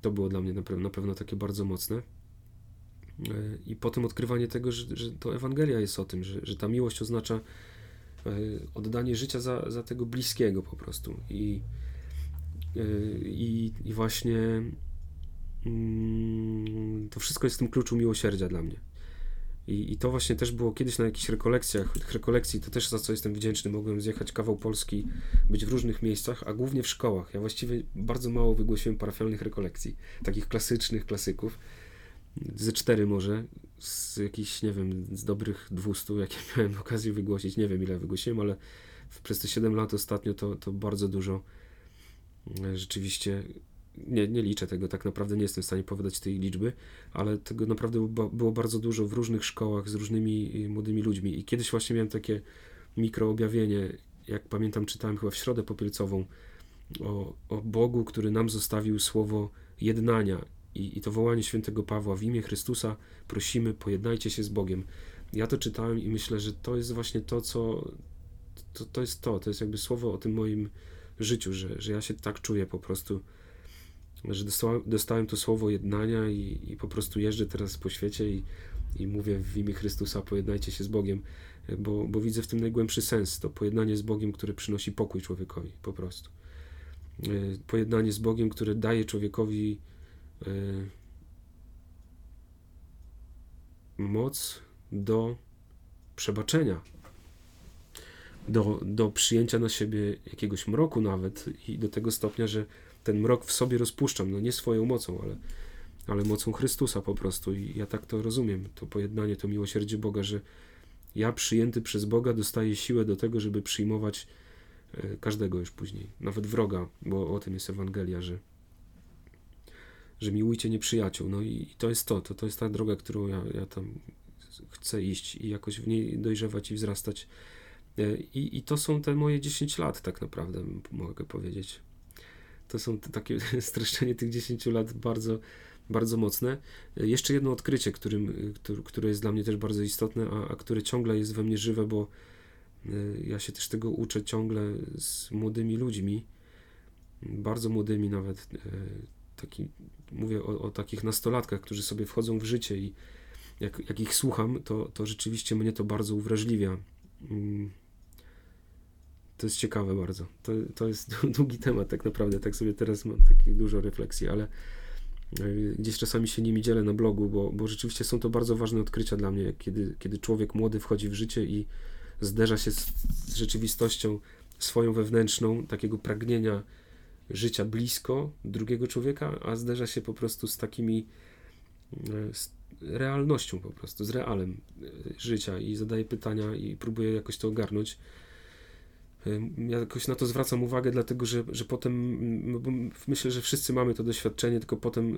To było dla mnie na pewno, na pewno takie bardzo mocne. I potem odkrywanie tego, że, że to Ewangelia jest o tym, że, że ta miłość oznacza E, oddanie życia za, za tego bliskiego po prostu. I, e, i, i właśnie mm, to wszystko jest w tym kluczu miłosierdzia dla mnie. I, I to właśnie też było kiedyś na jakichś rekolekcjach. Tych rekolekcji to też za co jestem wdzięczny. Mogłem zjechać kawał Polski, być w różnych miejscach, a głównie w szkołach. Ja właściwie bardzo mało wygłosiłem parafialnych rekolekcji, takich klasycznych klasyków ze cztery może, z jakichś, nie wiem, z dobrych 200, jakie miałem okazję wygłosić, nie wiem ile wygłosiłem, ale przez te 7 lat ostatnio to, to bardzo dużo e, rzeczywiście, nie, nie liczę tego, tak naprawdę nie jestem w stanie powiedzieć tej liczby, ale tego naprawdę było bardzo dużo w różnych szkołach z różnymi e, młodymi ludźmi. I kiedyś właśnie miałem takie mikroobjawienie, jak pamiętam czytałem chyba w Środę Popielcową o, o Bogu, który nam zostawił słowo jednania i, I to wołanie świętego Pawła w imię Chrystusa prosimy, pojednajcie się z Bogiem. Ja to czytałem i myślę, że to jest właśnie to, co. To, to jest to, to jest jakby słowo o tym moim życiu, że, że ja się tak czuję po prostu, że dostałem, to słowo jednania i, i po prostu jeżdżę teraz po świecie i, i mówię w imię Chrystusa, pojednajcie się z Bogiem, bo, bo widzę w tym najgłębszy sens, to pojednanie z Bogiem, które przynosi pokój człowiekowi, po prostu. E, pojednanie z Bogiem, które daje człowiekowi moc do przebaczenia, do, do przyjęcia na siebie jakiegoś mroku nawet i do tego stopnia, że ten mrok w sobie rozpuszczam, no nie swoją mocą, ale, ale mocą Chrystusa po prostu. I ja tak to rozumiem, to pojednanie, to miłosierdzie Boga, że ja przyjęty przez Boga dostaję siłę do tego, żeby przyjmować y, każdego już później, nawet wroga, bo o tym jest Ewangelia, że że miłujcie nieprzyjaciół. No i to jest to, to, to jest ta droga, którą ja, ja tam chcę iść i jakoś w niej dojrzewać i wzrastać. E, I, I to są te moje 10 lat, tak naprawdę, mogę powiedzieć. To są te, takie streszczenie tych 10 lat bardzo, bardzo mocne. E, jeszcze jedno odkrycie, którym, które, które jest dla mnie też bardzo istotne, a, a które ciągle jest we mnie żywe, bo e, ja się też tego uczę ciągle z młodymi ludźmi, bardzo młodymi nawet taki, mówię o, o, takich nastolatkach, którzy sobie wchodzą w życie i jak, jak ich słucham, to, to rzeczywiście mnie to bardzo uwrażliwia. Mm. to jest ciekawe bardzo. To, to jest długi temat tak naprawdę, tak sobie teraz mam takie dużo refleksji, ale e, gdzieś czasami się nimi dzielę na blogu, bo, bo rzeczywiście są to bardzo ważne odkrycia dla mnie, kiedy, kiedy człowiek młody wchodzi w życie i zderza się z, z rzeczywistością swoją wewnętrzną, takiego pragnienia życia blisko drugiego człowieka, a zderza się po prostu z takimi e, z realnością po prostu, z realem e, życia i zadaje pytania i próbuje jakoś to ogarnąć. Ja jakoś na to zwracam uwagę, dlatego że, że potem no myślę, że wszyscy mamy to doświadczenie, tylko potem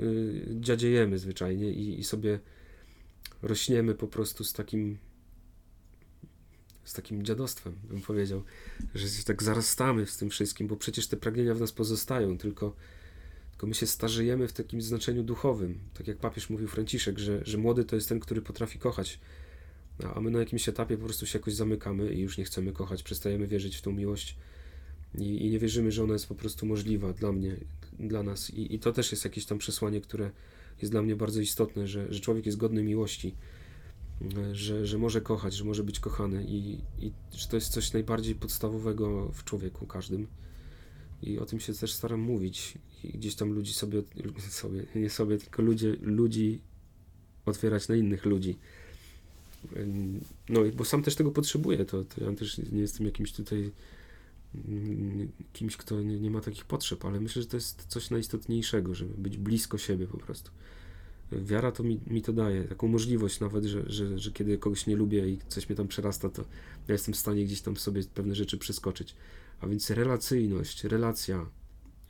dziadziejemy zwyczajnie i, i sobie rośniemy po prostu z takim z takim dziadostwem, bym powiedział, że się tak zarastamy z tym wszystkim, bo przecież te pragnienia w nas pozostają, tylko, tylko my się starzejemy w takim znaczeniu duchowym. Tak jak papież mówił Franciszek, że, że młody to jest ten, który potrafi kochać, a my na jakimś etapie po prostu się jakoś zamykamy i już nie chcemy kochać, przestajemy wierzyć w tą miłość i, i nie wierzymy, że ona jest po prostu możliwa dla mnie, dla nas. I, I to też jest jakieś tam przesłanie, które jest dla mnie bardzo istotne, że, że człowiek jest godny miłości że, że może kochać, że może być kochany i, i że to jest coś najbardziej podstawowego w człowieku każdym. I o tym się też staram mówić. I gdzieś tam ludzi sobie, sobie nie sobie, tylko ludzie, ludzi otwierać na innych ludzi. No, bo sam też tego potrzebuję. To, to ja też nie jestem jakimś tutaj mm, kimś, kto nie, nie ma takich potrzeb, ale myślę, że to jest coś najistotniejszego, żeby być blisko siebie po prostu wiara to mi, mi to daje, taką możliwość nawet, że, że, że kiedy kogoś nie lubię i coś mnie tam przerasta, to ja jestem w stanie gdzieś tam sobie pewne rzeczy przeskoczyć. A więc relacyjność, relacja,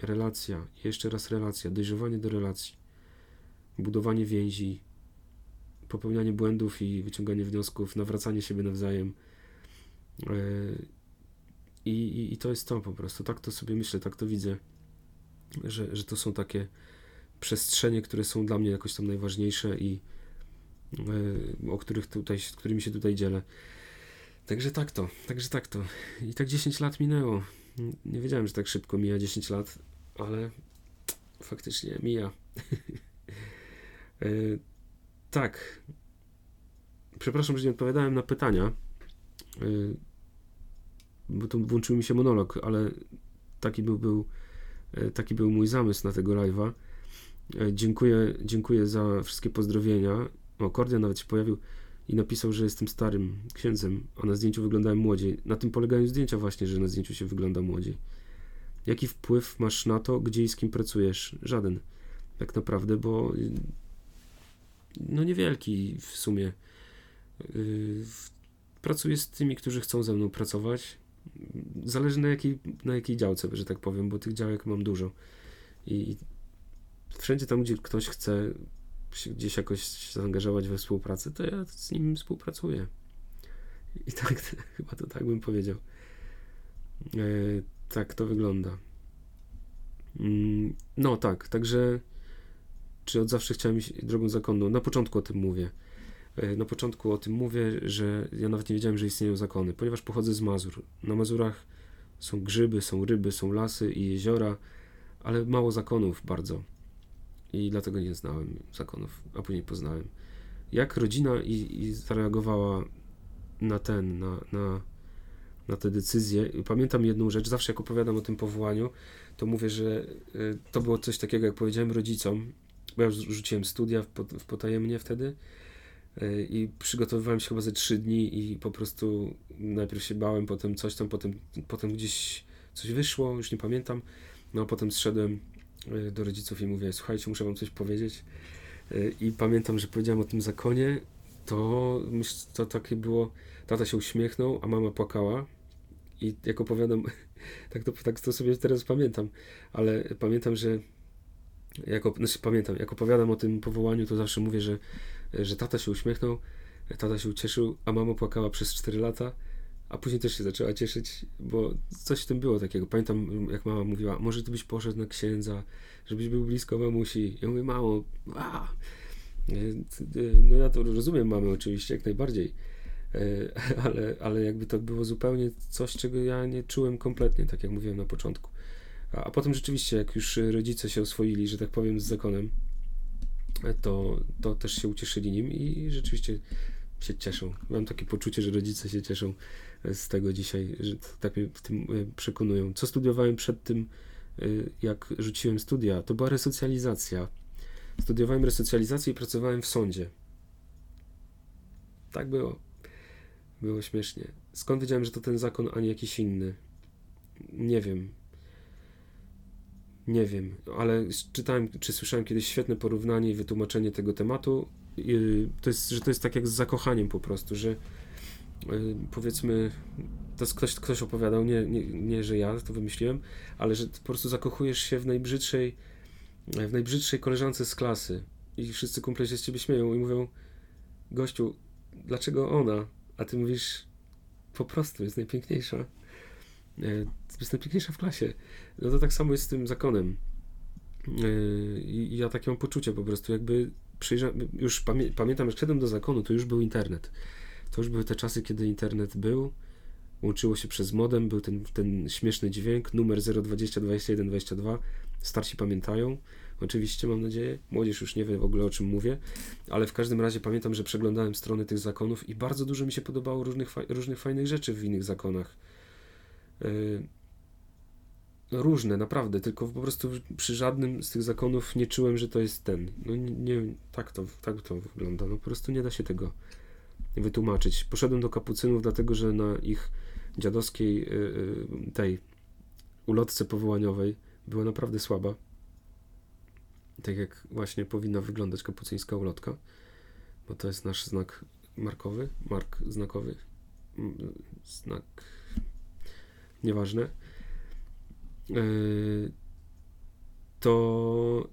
relacja, jeszcze raz relacja, dojrzewanie do relacji, budowanie więzi, popełnianie błędów i wyciąganie wniosków, nawracanie siebie nawzajem. E, I, i, I to jest to po prostu. Tak to sobie myślę, tak to widzę, że, że to są takie przestrzenie, które są dla mnie jakoś tam najważniejsze i e, o których tutaj, z którymi się tutaj dzielę. Także tak to, także tak to. I tak 10 lat minęło. Nie wiedziałem, że tak szybko mija 10 lat, ale faktycznie mija. e, tak. Przepraszam, że nie odpowiadałem na pytania, e, bo tu włączył mi się monolog, ale taki był, był, taki był mój zamysł na tego live'a. E, dziękuję, dziękuję za wszystkie pozdrowienia. O, Kordia nawet się pojawił i napisał, że jestem starym księdzem, a na zdjęciu wyglądałem młodziej. Na tym polegają zdjęcia właśnie, że na zdjęciu się wygląda młodziej. Jaki wpływ masz na to, gdzie i z kim pracujesz? Żaden. Tak naprawdę, bo no niewielki w sumie. Yy, pracuję z tymi, którzy chcą ze mną pracować. Zależy na jakiej, na jakiej działce, że tak powiem, bo tych działek mam dużo. I wszędzie tam, gdzie ktoś chce się gdzieś jakoś zaangażować we współpracę, to ja z nim współpracuję. I tak, chyba to tak bym powiedział. E, tak to wygląda. Mm, no tak, także czy od zawsze chciałem iść drogą zakonną? Na początku o tym mówię. E, na początku o tym mówię, że ja nawet nie wiedziałem, że istnieją zakony, ponieważ pochodzę z Mazur. Na Mazurach są grzyby, są ryby, są lasy i jeziora, ale mało zakonów bardzo i dlatego nie znałem zakonów, a później poznałem. Jak rodzina i, i zareagowała na ten, na, na, na te decyzje. Pamiętam jedną rzecz, zawsze jak opowiadam o tym powołaniu, to mówię, że y, to było coś takiego, jak powiedziałem rodzicom, bo ja już rzuciłem studia w, potajemnie wtedy y, i przygotowywałem się chyba ze trzy dni i po prostu najpierw się bałem, potem coś tam, potem, potem gdzieś coś wyszło, już nie pamiętam, no a potem zszedłem do rodziców i mówię, słuchajcie, muszę wam coś powiedzieć. E, I pamiętam, że powiedziałem o tym zakonie, to to takie było, tata się uśmiechnął, a mama płakała. I jak opowiadam, tak to, tak to sobie teraz pamiętam, ale pamiętam, że jako, znaczy pamiętam, jak opowiadam o tym powołaniu, to zawsze mówię, że, że tata się uśmiechnął, tata się ucieszył, a mama płakała przez 4 lata a później też się zaczęła cieszyć, bo coś w tym było takiego. Pamiętam, jak mama mówiła, może ty byś poszedł na księdza, żebyś był blisko mamusi. Ja mówię, mamo, a! No ja to rozumiem mamy oczywiście, jak najbardziej, e, ale, ale jakby to było zupełnie coś, czego ja nie czułem kompletnie, tak jak mówiłem na początku. A, a potem rzeczywiście, jak już rodzice się oswoili, że tak powiem, z zakonem, to, to też się ucieszyli nim i rzeczywiście się cieszą. Mam takie poczucie, że rodzice się cieszą z tego dzisiaj, że tak mnie w tym przekonują. Co studiowałem przed tym, jak rzuciłem studia? To była resocjalizacja. Studiowałem resocjalizację i pracowałem w sądzie. Tak było. Było śmiesznie. Skąd wiedziałem, że to ten zakon, a nie jakiś inny? Nie wiem. Nie wiem, ale czytałem, czy słyszałem kiedyś świetne porównanie i wytłumaczenie tego tematu. To jest, że to jest tak jak z zakochaniem po prostu, że powiedzmy, to ktoś, ktoś opowiadał, nie, nie, nie, że ja to wymyśliłem, ale że po prostu zakochujesz się w najbrzydszej, w najbrzydszej koleżance z klasy i wszyscy kumple się z ciebie śmieją i mówią, gościu, dlaczego ona? A ty mówisz, po prostu jest najpiękniejsza. E, jest najpiękniejsza w klasie. No to tak samo jest z tym zakonem. E, I ja takie mam poczucie po prostu, jakby przyjrzałem, już pamię pamiętam, że szedłem do zakonu, to już był internet. To już były te czasy, kiedy internet był, łączyło się przez modem, był ten, ten śmieszny dźwięk, numer 020 21 22, starsi pamiętają, oczywiście mam nadzieję, młodzież już nie wie w ogóle o czym mówię, ale w każdym razie pamiętam, że przeglądałem strony tych zakonów i bardzo dużo mi się podobało różnych, różnych fajnych rzeczy w innych zakonach. Yy, różne, naprawdę, tylko po prostu przy żadnym z tych zakonów nie czułem, że to jest ten. No nie, nie tak, to, tak to wygląda, no po prostu nie da się tego wytłumaczyć. Poszedłem do kapucynów, dlatego że na ich dziadowskiej yy, tej ulotce powołaniowej była naprawdę słaba. Tak jak właśnie powinna wyglądać kapucyńska ulotka, bo to jest nasz znak markowy, mark znakowy, znak nieważne. Yy, to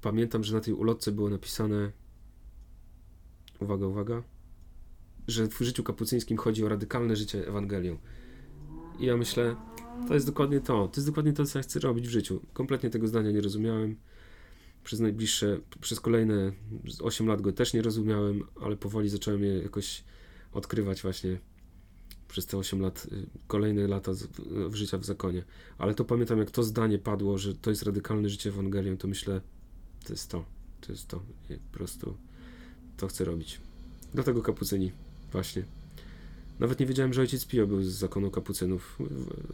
pamiętam, że na tej ulotce było napisane uwaga, uwaga, że w życiu kapucyńskim chodzi o radykalne życie Ewangelią. I ja myślę, to jest dokładnie to. To jest dokładnie to, co ja chcę robić w życiu. Kompletnie tego zdania nie rozumiałem. Przez najbliższe, przez kolejne 8 lat go też nie rozumiałem, ale powoli zacząłem je jakoś odkrywać właśnie przez te 8 lat, y, kolejne lata w życia w zakonie. Ale to pamiętam, jak to zdanie padło, że to jest radykalne życie Ewangelią, to myślę, to jest to, to jest to. I po prostu to chcę robić. Dlatego kapucyni, właśnie. Nawet nie wiedziałem, że ojciec Pio był z zakonu kapucynów.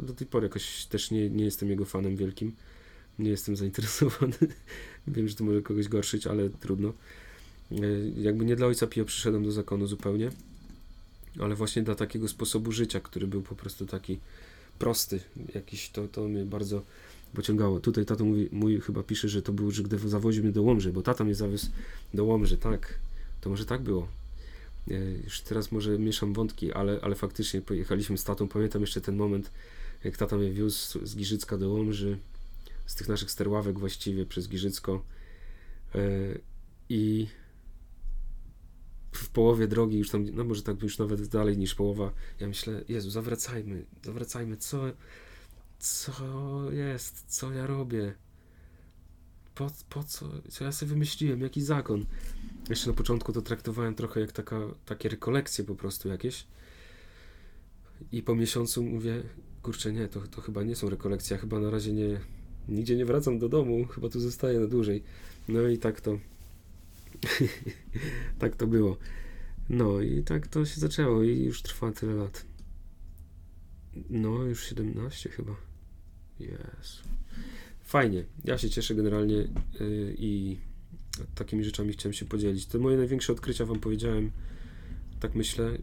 Do tej pory jakoś też nie, nie jestem jego fanem wielkim. Nie jestem zainteresowany. Wiem, że to może kogoś gorszyć, ale trudno. E, jakby nie dla ojca Pio przyszedłem do zakonu zupełnie, ale właśnie dla takiego sposobu życia, który był po prostu taki prosty. Jakiś to, to mnie bardzo pociągało. Tutaj tato mówi, mój chyba pisze, że to był, że gdy zawoził mnie do Łomży, bo tata mnie zawiózł do Łomży, tak. To może tak było. Już teraz może mieszam wątki, ale, ale faktycznie pojechaliśmy z tatą. Pamiętam jeszcze ten moment, jak tata mnie wiózł z Giżycka do Łomży, z tych naszych sterławek właściwie przez Giżycko. E, I w połowie drogi, już tam, no może tak już nawet dalej niż połowa, ja myślę, Jezu, zawracajmy, zawracajmy, co, co jest, co ja robię, po, po co, co ja sobie wymyśliłem, jaki zakon. Jeszcze na początku to traktowałem trochę jak taka, takie rekolekcje po prostu jakieś. I po miesiącu mówię, kurczę, nie, to, to chyba nie są rekolekcje, chyba na razie nie, nigdzie nie wracam do domu, chyba tu zostaję na dłużej. No i tak to, tak to było. No i tak to się zaczęło i już trwa tyle lat. No, już 17 chyba. Jest. Fajnie. Ja się cieszę generalnie yy, i takimi rzeczami chciałem się podzielić. To moje największe odkrycia wam powiedziałem, tak myślę.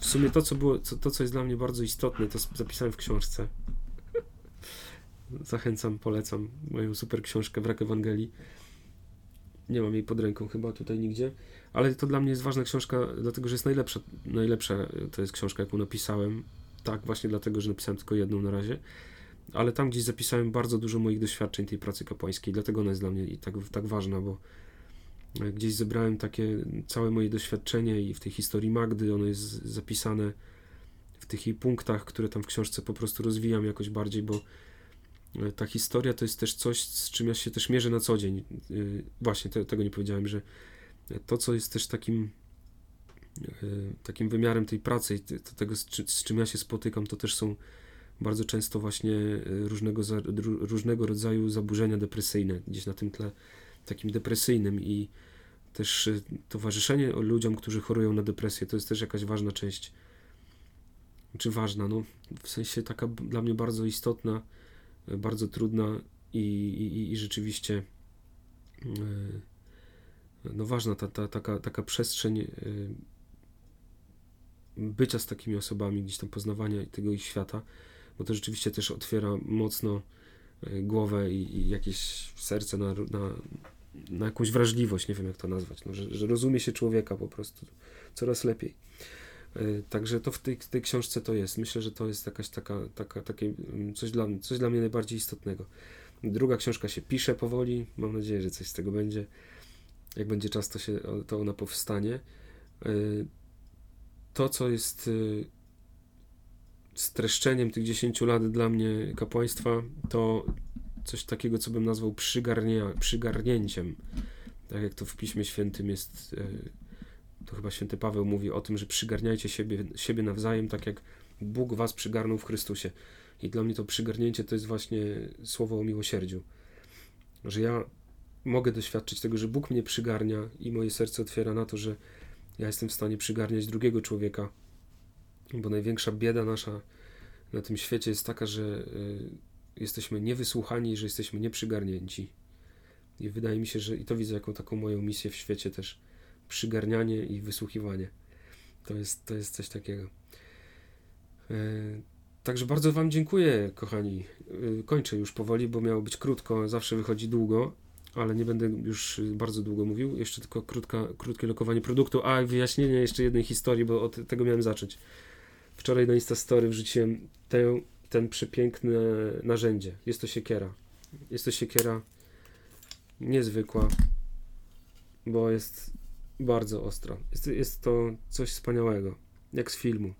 W sumie to, co było, to, co jest dla mnie bardzo istotne, to zapisałem w książce. Zachęcam, polecam moją super książkę Wrak Ewangelii. Nie mam jej pod ręką chyba tutaj nigdzie, ale to dla mnie jest ważna książka, dlatego że jest najlepsza. Najlepsza to jest książka, jaką napisałem. Tak, właśnie dlatego, że napisałem tylko jedną na razie ale tam gdzieś zapisałem bardzo dużo moich doświadczeń tej pracy kapłańskiej, dlatego ona jest dla mnie i tak, tak ważna, bo gdzieś zebrałem takie całe moje doświadczenie i w tej historii Magdy ono jest zapisane w tych jej punktach, które tam w książce po prostu rozwijam jakoś bardziej, bo e, ta historia to jest też coś, z czym ja się też mierzę na co dzień. E, właśnie te, tego nie powiedziałem, że to, co jest też takim takim wymiarem tej pracy, tego, z, czym ja się spotykam, to też są bardzo często właśnie e, różnego, różnego rodzaju zaburzenia depresyjne, gdzieś na tym tle takim depresyjnym i też y, towarzyszenie ludziom, którzy chorują na depresję, to jest też jakaś ważna część. Czy ważna, no w sensie taka dla mnie bardzo istotna, y, bardzo trudna i, i, i rzeczywiście no ważna ta, ta, taka, taka przestrzeń bycia z takimi osobami, gdzieś tam poznawania tego ich świata, bo to rzeczywiście też otwiera mocno głowę i, i jakieś serce na, na, na jakąś wrażliwość, nie wiem jak to nazwać, no, że, że rozumie się człowieka po prostu coraz lepiej. E, także to w tej, tej książce to jest. Myślę, że to jest jakaś taka, taka takie mm, coś dla, coś dla mnie najbardziej istotnego. Druga książka się pisze powoli. Mam nadzieję, że coś z tego będzie. Jak będzie czas, to, się, to ona powstanie. E, to, co jest e, streszczeniem tych 10 lat dla mnie kapłaństwa, to coś takiego, co bym nazwał przygarnięciem. Tak jak to w Piśmie Świętym jest, e, to chyba święty Paweł mówi o tym, że przygarniajcie siebie, siebie nawzajem, tak jak Bóg was przygarnął w Chrystusie. I dla mnie to przygarnięcie to jest właśnie słowo o miłosierdziu. Że ja mogę doświadczyć tego, że Bóg mnie przygarnia i moje serce otwiera na to, że ja jestem w stanie przygarniać drugiego człowieka. Bo największa bieda nasza na tym świecie jest taka, że e, jesteśmy niewysłuchani, że jesteśmy nieprzygarnięci. I wydaje mi się, że i to widzę jako taką moją misję w świecie też. Przygarnianie i wysłuchiwanie. To jest, to jest coś takiego. E, także bardzo Wam dziękuję, kochani. E, kończę już powoli, bo miało być krótko, zawsze wychodzi długo, ale nie będę już bardzo długo mówił. Jeszcze tylko krótka, krótkie lokowanie produktu, a wyjaśnienie jeszcze jednej historii, bo od tego miałem zacząć. Wczoraj na Instastory wrzuciłem tę ten przepiękne narzędzie. Jest to siekiera. Jest to siekiera niezwykła, bo jest bardzo ostra. Jest, jest to coś wspaniałego, jak z filmu.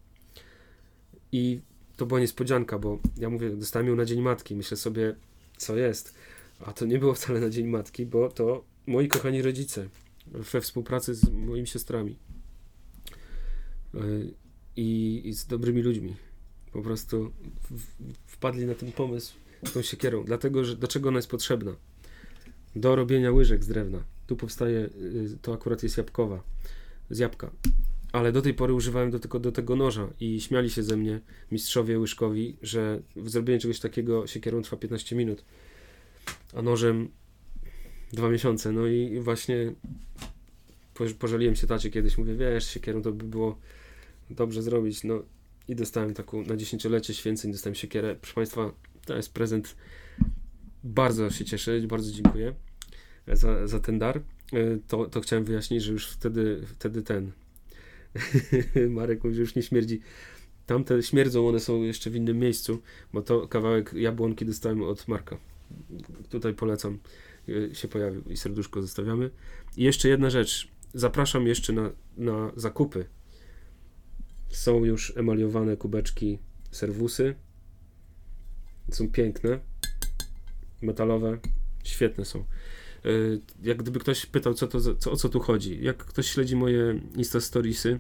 I to była niespodzianka, bo ja mówię, dostałem ją na Dzień Matki. Myślę sobie, co jest. A to nie było wcale na Dzień Matki, bo to moi kochani rodzice we współpracy z moimi siostrami yy, i, i z dobrymi ludźmi po prostu wpadli na ten pomysł tą siekierą. Dlatego, że do czego ona jest potrzebna? Do robienia łyżek z drewna. Tu powstaje, y, to akurat jest jabłkowa, z jabłka. Ale do tej pory używałem do, tylko do tego noża i śmiali się ze mnie mistrzowie łyżkowi, że zrobienie czegoś takiego siekierą trwa 15 minut, a nożem dwa miesiące. No i właśnie pożaliłem się tacie kiedyś, mówię, wiesz, siekierą to by było dobrze zrobić. No i dostałem taką na dziesięciolecie święceń, dostałem siekierę. Proszę Państwa, to jest prezent. Bardzo się cieszę, bardzo dziękuję za, za ten dar. E, to, to chciałem wyjaśnić, że już wtedy, wtedy ten Marek mówi, że już nie śmierdzi. Tamte śmierdzą, one są jeszcze w innym miejscu, bo to kawałek jabłonki dostałem od Marka. Tutaj polecam, e, się pojawił i serduszko zostawiamy. I jeszcze jedna rzecz. Zapraszam jeszcze na, na zakupy są już emaliowane kubeczki serwusy. Są piękne, metalowe, świetne są. E, jak gdyby ktoś pytał, co to, co, o co tu chodzi. Jak ktoś śledzi moje Insta Storiesy,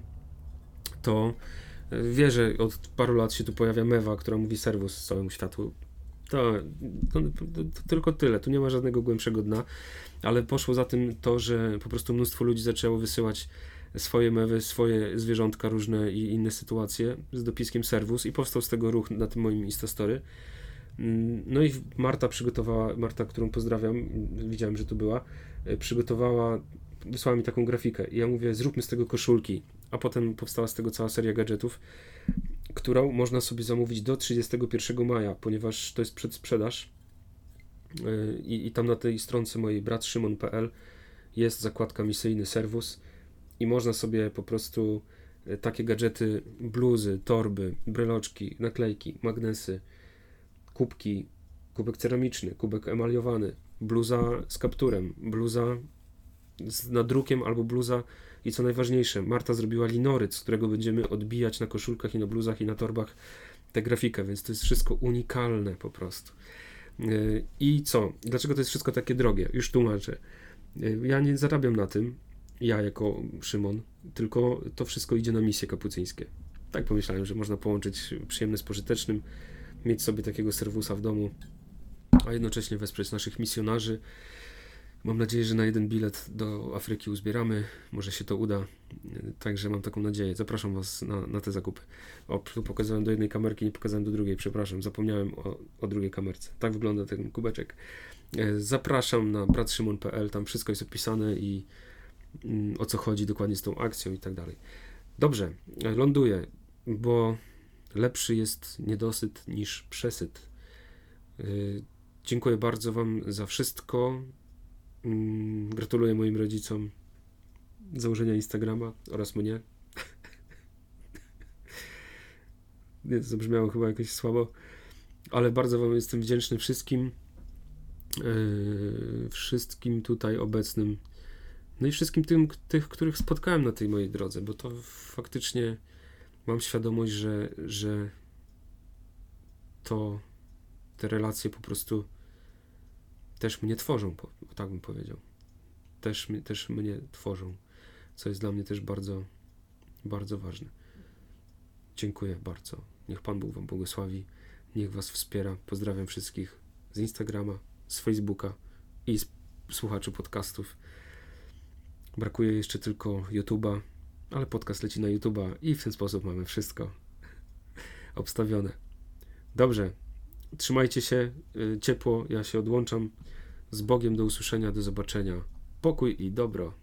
to e, wie, że od paru lat się tu pojawia mewa, która mówi serwus całemu światu. To, to, to, to, tylko tyle, tu nie ma żadnego głębszego dna, ale poszło za tym to, że po prostu mnóstwo ludzi zaczęło wysyłać swoje mewy, swoje zwierzątka różne i inne sytuacje z dopiskiem serwus i powstał z tego ruch na tym moim Instastory. Mm, no i Marta przygotowała, Marta, którą pozdrawiam, widziałem, że tu była, e, przygotowała, wysłała mi taką grafikę. I ja mówię, zróbmy z tego koszulki, a potem powstała z tego cała seria gadżetów, którą można sobie zamówić do 31 maja, ponieważ to jest przedsprzedaż. E, i, i tam na tej stronce mojej bratszymon.pl jest zakładka misyjny serwus i można sobie po prostu e, takie gadżety, bluzy, torby, bryloczki, naklejki, magnesy, kubki, kubek ceramiczny, kubek emaliowany, bluza z kapturem, bluza z nadrukiem albo bluza i co najważniejsze, Marta zrobiła linoryt, z którego będziemy odbijać na koszulkach i na bluzach i na torbach tę grafikę, więc to jest wszystko unikalne po prostu. E, I co? Dlaczego to jest wszystko takie drogie? Już tłumaczę. E, ja nie zarabiam na tym, ja jako Szymon, tylko to wszystko idzie na misje kapucyńskie. Tak pomyślałem, że można połączyć przyjemne z pożytecznym, mieć sobie takiego serwusa w domu, a jednocześnie wesprzeć naszych misjonarzy. Mam nadzieję, że na jeden bilet do Afryki uzbieramy. Może się to uda. Także mam taką nadzieję. Zapraszam Was na, na te zakupy. O, tu pokazałem do jednej kamerki, nie pokazałem do drugiej. Przepraszam, zapomniałem o, o drugiej kamerce. Tak wygląda ten kubeczek. E, zapraszam na bratszymon.pl. Tam wszystko jest opisane i o co chodzi dokładnie z tą akcją i tak dalej. Dobrze, ląduję, bo lepszy jest niedosyt niż przesyt. E, dziękuję bardzo Wam za wszystko. Mm, gratuluję moim rodzicom założenia Instagrama oraz mnie. Nie, zabrzmiało chyba jakoś słabo, ale bardzo Wam jestem wdzięczny wszystkim, yy, wszystkim tutaj obecnym, no i wszystkim tym, tych, których spotkałem na tej mojej drodze, bo to faktycznie mam świadomość, że, że to te relacje po prostu też mnie tworzą, tak bym powiedział. Też, też mnie tworzą, co jest dla mnie też bardzo, bardzo ważne. Dziękuję bardzo. Niech Pan Bóg Wam błogosławi, niech Was wspiera. Pozdrawiam wszystkich z Instagrama, z Facebooka i z słuchaczy podcastów. Brakuje jeszcze tylko YouTube'a, ale podcast leci na YouTube'a i w ten sposób mamy wszystko obstawione. Dobrze, trzymajcie się y, ciepło, ja się odłączam. Z Bogiem do usłyszenia, do zobaczenia. Pokój i dobro.